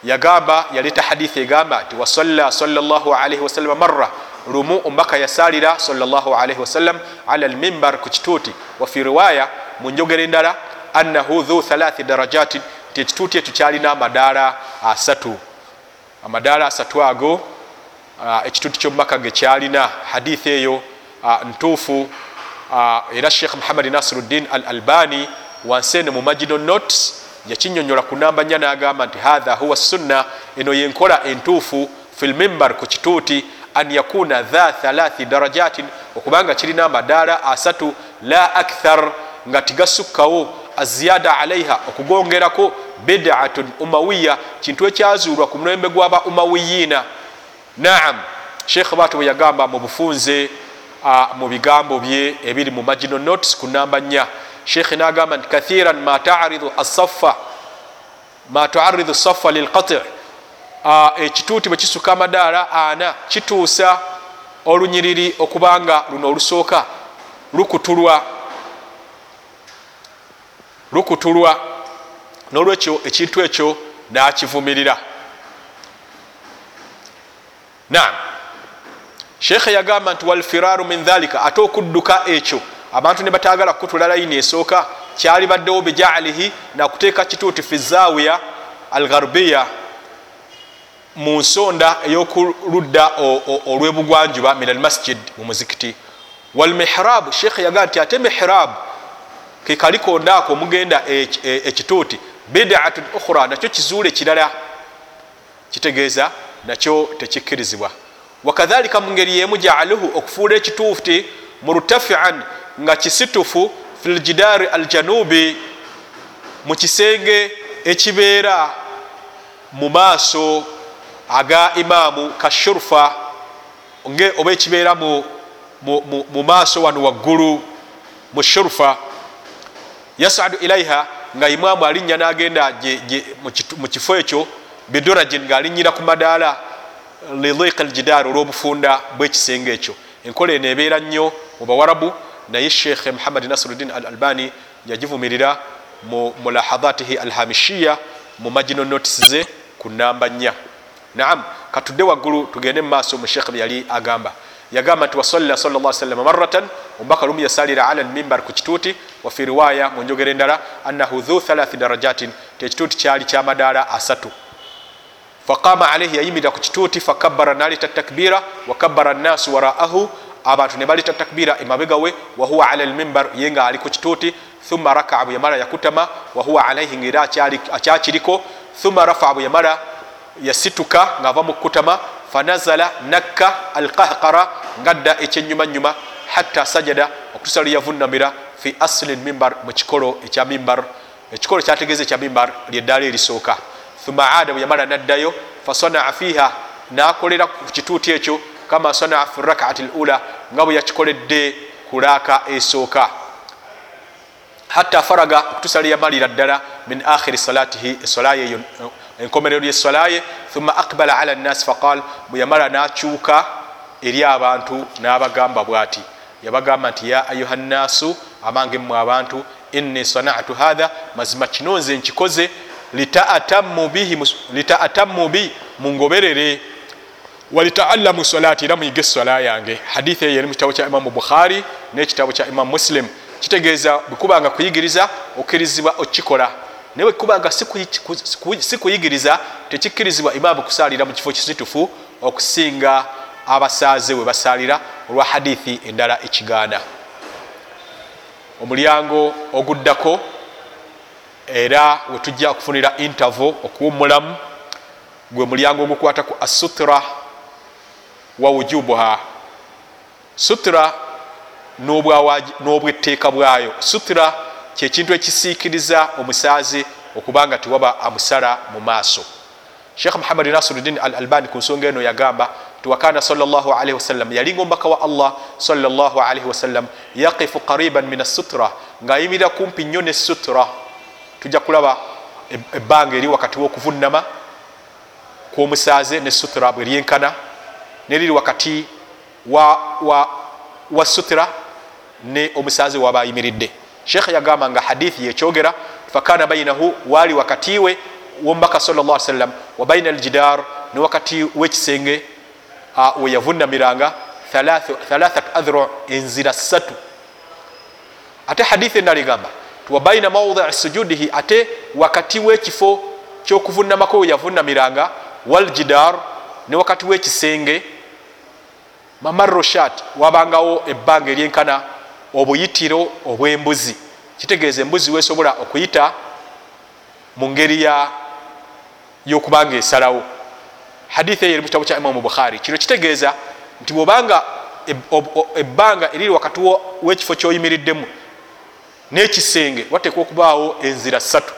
Yagamba yaleeta hadithi egamba nti wasalla salaalaihi wasalama marra lumu omubaka yasalira salaalaihi wasallam ala lmimbar ku kituuti. Wafi riwaya mu njogera endala annahu dhu thalathi darajatin nti ekituuti ekyo kyalina amadaala asatu. Amadaala asatu ago ekituuti kyomubaka ge kyalina hadithi eyo ntuufu era sheikh muhammadi nasiruddin al albani wansi ene mu magino notes yakinyonyola ku namba nya nagamba nti hatha huwa sunna. Eno yenkola entuufu fi lmimbar ku kituuti an yakuna dha thalathi darajatin okubanga kirina amadaala asatu la akthar nga tigasukkawo aziyada alaiha okugongerako bidatun umawiya kintu ekyazuulwa ku mulembe gwaba umawiyina naam sheikh batu bwe yagamba mu bufunze mu bigambo bye ebiri mu magino notes ku namba nya sheikh nagamba nti kathiran ma taridu asafa ma tuaridu safa lilqati. Ekituuti bwe kisuka amadaala ana kituusa olunyiriri okubanga luno olusooka lukutulwa lukutulwa nolwekyo ekintu ekyo nakivumirira. Naam sheekhe yagamba nti walfiraru min dhalika ate okudduka ekyo abantu ne batagala kukutula layini esooka kyali baddewo bijaalihi nakuteeka kituuti fi zawiya algarbiya mu nsonda eyokuludda olwebugwanjuba min almasjid mu muzikiti. Walmihrabu sheekhe yagamba nti ate mihrabu kekalikondaako omugenda ekituuti bidatun ukhra nakyo kizuule kirala kitegeeza nakyo tekikkirizibwa wakadhalika mu ngeri yemu jaaluhu okufuula ekituuti murtafian nga kisitufu fi ljidaari aljanubi mu kisenge ekibeera mu maaso aga imaamu kashurfa oba ekibeera mu maaso wano waggulu mu shurfa. Yasadu ilaiha nga imaamu alinnya nagenda mu kifo ekyo bidurajin ngaalinyira ku madaala lidiq aljidaar olw'obufunda bwekisenge ekyo. Enkola eno ebeera nnyo mu bawarabu naye sheekhe muhammadi nasiruddin al albani yagivumirira mu mulahadhatihi alhamishiya mu magino notis ze ku namba nnya. Naam katudde waggulu tugende mu maaso mu sheekhe byeyali agamba. Yagamba nti wasalla sal salam maratan omubaka lumu yasalira ala lmimbar ku kituuti wafi riwaya mu njogera endala annahu dhu thalathi darajatin ti ekituuti kyali kyamadaala asatu faqama alaihi yayimirira ku kituuti fakabbara naleta takbira wakabbara nnaasu waraahu. Abantu ne baleta takbira emabega we wahuwa ala lmimbar ye nga ali ku kituuti. Thumma rakaa bwe yamala yakutama wahuwa alaihi ngaera akyakiriko. Thumma rafaa bwe yamala yasituka ngaava mu kukutama. Fanazala nakka alqahqara ngadda ekyenyumanyuma hatta sajada okutusa lwe yavunamira fi asli lmimbar mu kikolo ekya mimbar ekikolo kyategeeza ekya mimbar lyeddaala erisooka thumma aada bwe yamala naddayo fasanaa fiiha nakolera ku kituuti ekyo kama sanaa fi rakaati lula nga bwe yakikoledde kulaaka esooka. Hatta faraga okutusa lwe yamalira ddala min akhiri salatihi esolaye eyo enkomerero lyesolaye thumma aqbala ala nnasi faqal bwe yamala nakyuka eri abantu n'abagamba bwati. Yabagamba nti ya ayuha nnaasu amange mmwe abantu inni sanatu hatha mazima kino nze nkikoze litaatammu bi mungoberere. Walitaallamu solati era muyige esola yange. Hadithi eyo eri mu kitabo kya imamu bukhari n'ekitabo kya imamu muslim. Kitegeeza bwekubanga kuyigiriza okkirizibwa okikola naye bwekubanga si kuyigiriza tekikkirizibwa imaamu kusalira mu kifo kisitufu okusinga abasaaze we basalira olwa hadithi endala ekigaana. Omulyango oguddako era wetujja okufunira intervo okuwumulamu gwe mulyango ogukwata ku asutra wa wujubuha. Sutra n'obwetteeka bwayo. Sutra kyekintu ekisiikiriza omusaazi okubanga tiwaba amusala mu maaso. Sheekh muhammadi nasiruddin al albani ku nsonga eno yagamba tiwakana salli wasallam yalinga omubaka wa allah salli wasallam yaqifu qariban min assutra ngaayimirira kumpi nnyo ne sutra tujja kulaba ebbanga eri wakati wokuvunama kwomusaaze ne sutra bwe ryenkana neriri wakati wa, wa, wa sutra ne omusaaze waba ayimiridde. Sheekhe yagamba nga hadithi yekyogera fakana bainahu waali wakati we womubaka salllah sallam wa baina aljidar ne wakati wekisenge weyavunamiranga thalathat adhru enzira ssatu. Ate hadithi endala egamba wa baina maudii sujudihi ate wakati wekifo kyokuvunamako weyavunamiranga waljidar ne wakati wekisenge mamaroshat wabangawo ebbanga eryenkana obuyitiro obwembuzi. Kitegeeza embuzi wesobola okuyita mu ngeri yokubanga esalawo. Hadithi eyo eri mu kitabo kya imamu bukhari. Kino kitegeeza nti bwobanga ebbanga eriri wakati wekifo kyoyimiriddemu nekisenge wateekwa okubaawo enzira ssatu.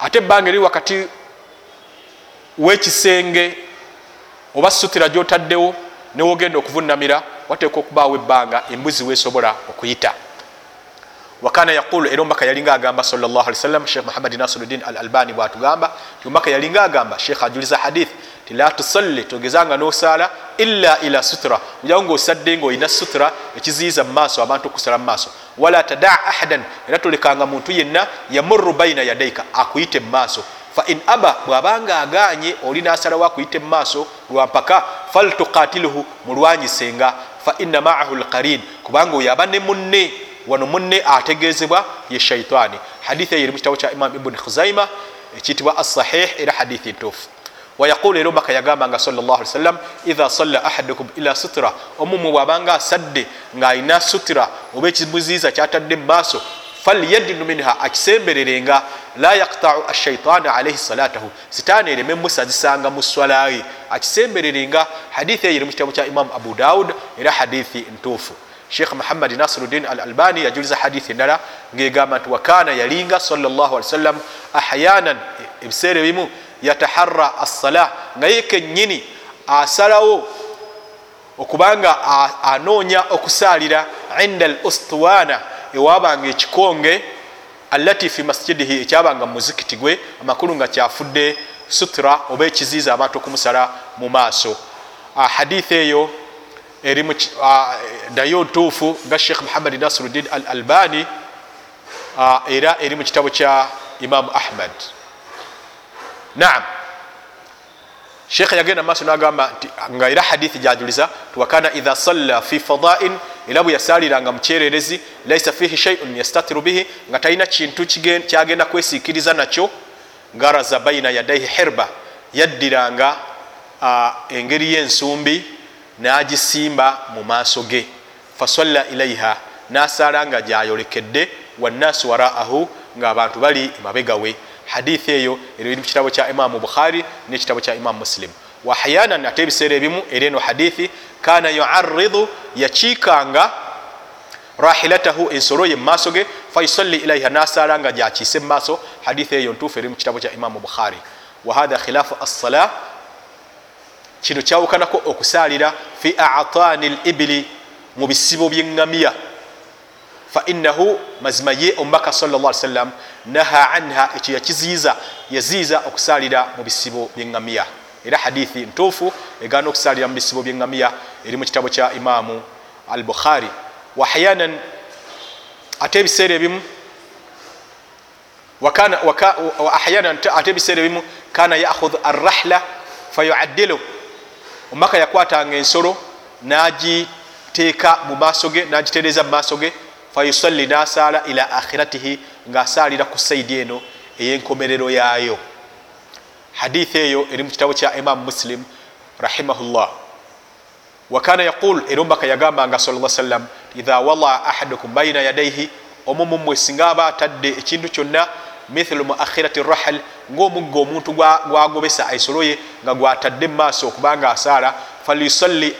Ate ebbanga eriri wakati wekisenge oba sutira gyotaddewo newogenda okuvunamira wateekwa okubaawo ebbanga embuzi wesobola okuyita. Wakana yaqulu era omubaka yalinga agamba sawasalam shekh muhammadi nasiruddin al albani bwatugamba ti omubaka yalinga agamba shekh ajuliza hadith ti la tusalli togezanga nosaala illa ila sutra ojawo ngaosadde ngaolina sutra ekiziyiza mumaaso abantu okusala mumaaso wala tadaa ahadan era tolekanga muntu yenna yamurru baina yadaika akuyite mumaaso fain aba bwabanga aganye oli nasalawo akuyite mumaaso lwampaka faltukatiluhu mulwanyisenga. Faina maahu lqarin kubanga oyo aba ne munne. Wano munne ategezebwa ye shaitaani hadithi eyo eri mu kitabo kya imam ibuni khuzaima ekiyitibwa assahih era hadithi ntuufu wayaqulu era omubaka yagambanga sawasalam idha salla ahadukum ila sutra. Omumwe bwabanga asadde ng'alina sutra oba ekimuziiza kyatadde mu maaso falyadinu minha akisembererenga la yaktau ashaitaani alaihi salatahu. Sitaani ereme musazisanga mu swalaye akisembererenga hadithi eyo eri mu kitabo kya imamu abu daud era hadithi ntuufu. Sheikh muhammadi nasiruddin al albani yajuliza hadithi endala ngegamba nti wakana yalinga sawasalam ahyanan ebiseera ebimu yataharra assala nga ye kenyini asalawo okubanga anoonya okusaalira inda al ustuwana ewabanga ekikonge allati fi masjidihi ekyabanga mumuzikiti gwe amakulu nga kyafudde sutra oba ekiziiza abantu okumusala mu maaso. Hadithi eyo eri nayo ntuufu nga sheikh muhammadi nasiruddin al albani era eri mu kitabo kya imamu ahmad naam. Sheikh yagenda maaso nagamba nti nga era hadithi jajuliza tiwakana idha salla fi fadain era bwe yasaliranga mukyererezi laisa fihi shaiun yastatiru bihi nga talina kintu kyagenda kwesiikiriza nakyo ngaraza baina yadaihi herba yaddiranga engeri y'ensumbi nagisimba mu maaso ge. Fasalla ilaiha nasala nga gyayolekedde wannaasu waraahu ngaabantu bali mabegawe hadithi eyo eri mu kitabo kya imamu bukhari nekitabo kya imamu muslim. Wahyanan ate ebiseera ebimu era eno hadithi kana yuaridu yakiikanga rahilatahu ensolo ye mumaaso ge fayusalli ilaiha nasala nga gyakiise mumaaso hadithi eyo ntuufu eri mu kitabo kya imamu bukhari. Wahatha khilaafu assala kino kyawukanako okusalira fi atani libili mu bisibo byeŋŋamiya. Fainahu mazima ye omubaka sal sallam naha anha ekyo yakiziiza yaziiza okusalira mu bisibo byeŋŋamiya era hadithi ntuufu egana okusalira mu bisibo byeŋŋamiya eri mu kitabo kya imamu al bukhari wahyanan ate ebiseera ebimu ahyanan ate ebiseera ebimu kana yakhudhu arrahla fayuaddilu. Omubaka yakwatanga ensolo nagiteeka mu maaso ge nagitereza mu maaso ge fayusalli nasaala ila akhiratihi ngaasalira ku saidi eno ey'enkomerero yaayo. Hadithi eyo eri mu kitabo kya imamu muslim rahimahullah. Wakana yaqul era omubaka yagambanga sal sallam idha wala ahadukum baina yadaihi omu mumwe singa aba atadde ekintu kyonna mithlu muakhirati rahal ngaomugga omuntu gwagobesa ensolo ye nga gwatadde mu maaso okubanga asaala falyusalli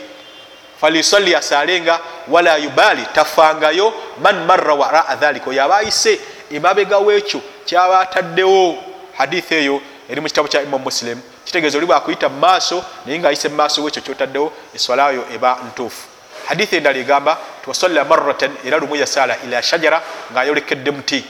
asaalenga wala yubaali tafangayo man marra waraa dhalika oyo aba ayise emabega weekyo kyaba ataddewo hadithi eyo eri mu kitabo kya imam muslim. Kitegeeza oli bwakuyita mu maaso naye ngaayise mu maaso weekyo kyotaddewo eswalayo eba ntuufu. Hadithi endala egamba tiwasalla marratan era lumu yasaala ila shajara ngaayolekedde muti.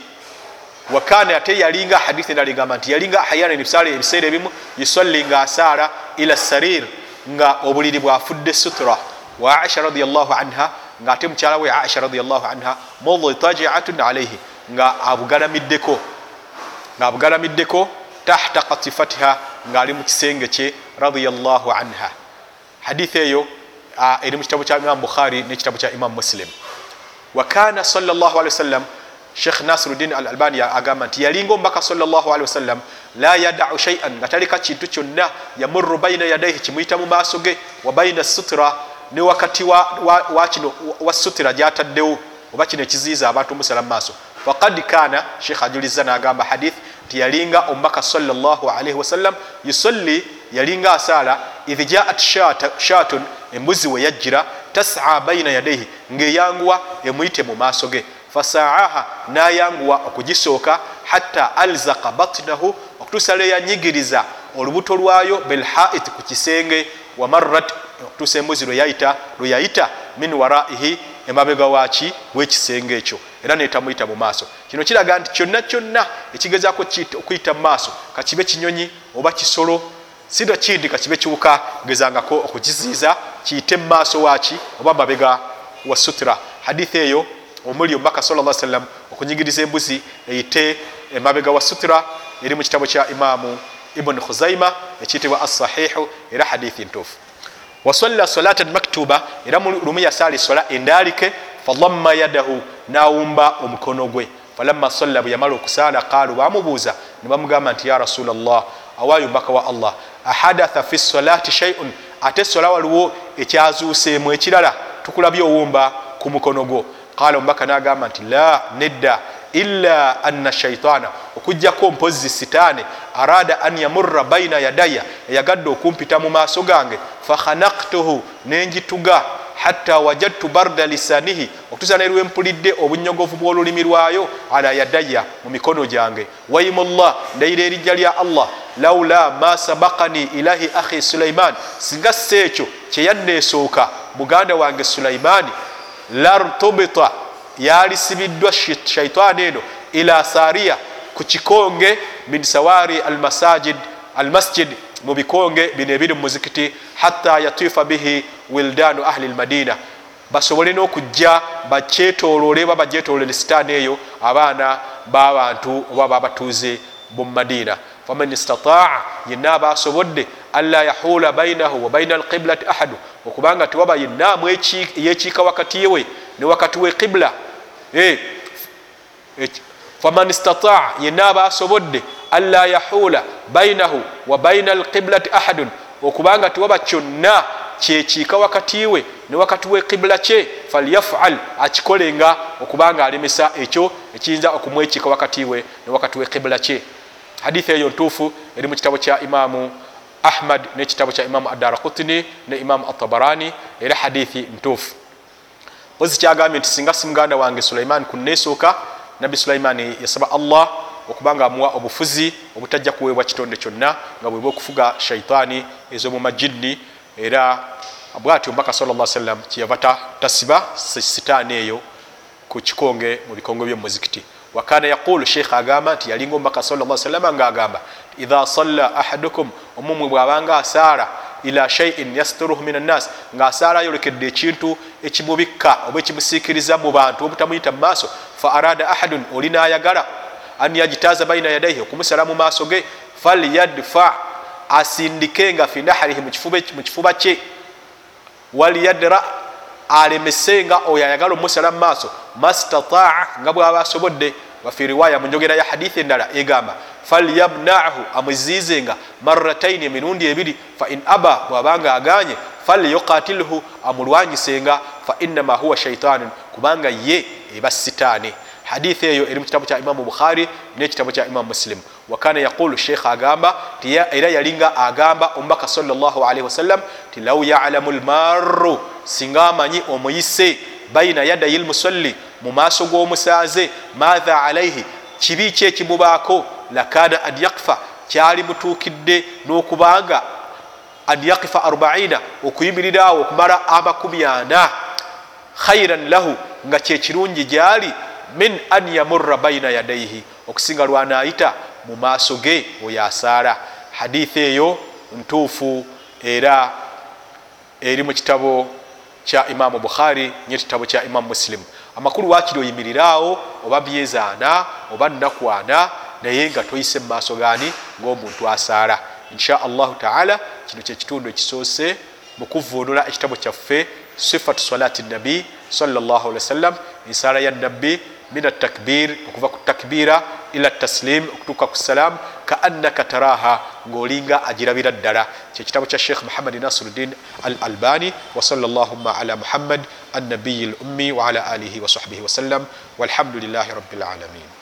Wakana ate yalinga hadithi endala egamba nti yalinga hayana ebisaala ebiseera ebimu yusalli nga asaala ila sarir nga obuliri bwafudde sutra wa aisha radiallahu anha nga ate mukyala we aisha radiallahu anha mudtajiatun alaihi nga abugalamiddeko nga abugalamiddeko tahta katifatiha ngaali mu kisenge kye radiallahu anha. Hadithi eyo eri mu kitabu kya imam bukhari nekitabu kya imam muslim. Wakana wasalam shekh nasiruddin al albani agamba nti yalinga omubaka wasalam la yadau shaian nga taleka kintu kyonna yamurru baina yadaihi kimuyita mu maaso ge wa baina sutra ne wakati wakino wa sutira gyataddewo oba kino ekiziiza abantu omusala mu maaso. Faqad kana shekh ajuliza nagamba hadith nti yalinga omubaka salaalaihi wasallam yusalli yalinga asaala idh jaat shatun embuzi we yajjira tasa baina yadaihi ngaeyanguwa emuyite mu maaso ge. Fasaaha nayanguwa okugisooka hatta alzaka batnahu okutuusa leyanyigiriza olubuto lwayo belhait ku kisenge wamarat okutuusa embuzi lweyayita min waraihi emabega waki wekisenge ekyo era netamuyita mu maaso. Kino kiraga nti kyonna kyonna ekigezako okuyita mu maaso kakibe kinyonyi oba kisolo sida kindi kakibe kiwuka gezangako okukiziiza kiyite mu maaso waki oba mabega wa sutra hadithi eyo omuli omubaka salla sallam okunyigiriza embuzi eyite emabega wa sutra eri mu kitabo kya imamu ibuni khuzaima ekiyitibwa assahihu era hadithi ntuufu wasalla salatan maktuba era lumu yasaala esola endaalike falamma yadahu nawumba omukono gwe. Falamma salla bwe yamala okusaala qaalu bamubuuza ne bamugamba nti ya rasula llah awaayo mbaka wa allah ahadatha fi salati shaiun ate sola waliwo ekyazuuseemu ekirala tukulabye owumba ku mukono gwo. Qala omubaka nagamba nti la nedda illa anna shaitaana okugjako mpozi sitaani arada an yamurra baina yadaya eyagadde okumpita mu maaso gange. Fakhanaktuhu nenjituga hatta wajadtu barda lisanihi okutuusa neri mpulidde obunyogovu bw'olulimi lwayo ala yadaya mu mikono gyange. Waimullah ndayira erijja lya allah. Laula ma sabakani ilahi ahi sulaiman singa si ekyo kyeyanneesooka muganda wange sulaimaani lartubita yalisibiddwa shaitaani eno ila sariya ku kikonge min sawari almasajid almasjid mu bikonge bino ebiri mumuzikiti hatta yatifa bihi wildanu ahli lmadina basobole n'okujja bakyetolole oba bagyetolole sitaani eyo abaana b'abantu oba babatuuze bumadiina faman istataa yenna aba asobodde anla yahula bainahu wa baina alqiblati ahadu okubanga tewaba yennaamu yekiika wakati we ne wakati we qibla faman istataa yenna aba asobodde anla yahula bainahu wa baina alqiblati ahadun okubanga tewaba kyonna kyekiika wakati we ne wakati we qibula kye falyafal akikolenga okubanga alemesa ekyo ekiyinza okumwekiika wakati we ne wakati we qibula kye hadithi eyo ntuufu eri mu kitabo kya imamu ahmad nekitabo kya imamu adara kutini ne imamu atabarani era hadithi ntuufu pozi kyagambye nti singa si muganda wange sulaiman kunesooka nabbi sulaimani yasaba allah okubanga amuwa obufuzi obutajja kuweebwa kitonde kyonna nga bwebwa okufuga shaitaani ez'omumajinni era bwatyo omubaka sal sallam kyeyava tasiba sitaani eyo ku kikonge mu bikonge byomumuzikiti wakana yaqulu sheikh agamba nti yalinga omubaka salama ngaagamba idha salla ahadukum omumwe bwabanga asaala ila shaiin yasturuhu min annas ngaasaala ayolekedde ekintu ekimubikka oba ekimusiikiriza mu bantu obutamuyita mu maaso fa arada ahadun oli nayagala an yajitaza baina yadaihi okumusala mu maaso ge falyadfa asindikenga fi naharihi mu kifuba kye walyadra alemesenga oyo ayagala omusala mu maaso mastataa nga bwaba asobodde wafi riwaya mu njogera ya hadithi endala egamba falyamnahu amuziizenga marataini emirundi ebiri fain aba bwabanga aganye falyukatilhu amulwanyisenga fainama huwa shaitanun kubanga ye eba sitaani. Hadithi eyo eri mu kitabu kya imamu bukhari nekitabu kya imamu muslim wakana yaqulu sheikh agamba era yalinga agamba omubaka salllahalihi wasallam ti lau yalamu lmaru singa amanyi omuyise baina yadayi lmusalli mu maaso g'omusaaze matha alaihi kibi ki ekimubaako lakana an yakfa kyali mutuukidde n'okubanga an yakifa arbaina okuyimirirawo okumala amakumi ana. Khairan lahu nga kyekirungi gyali min an yamurra baina yadaihi okusinga lwanaayita mu maaso ge oyo asaala hadithi eyo ntuufu era eri mu kitabo kya imamu bukhari nyekitabo kya imamu musilimu amakulu wakiri oyimiriraawo oba byezaana oba nnakwana naye nga toyise mu maaso gaani ng'omuntu asaala. Insha allahu taala kino kyekitundu ekisoose mu kuvuunula ekitabo kyaffe sifatu salati nabi salllah ali wasallam ensaala ya nabbi min atakbir okuva ku takbira ila taslim okutuuka ku salaamu kaannaka taraha ngaolinga agirabira ddala. Kyekitabo kya sheikh muhammadi nasiruddin al albani wasala llahuma ala muhammad annabiyi l ummi waala alihi wasahbihi wasallam walhamdulilahi rabi lalamin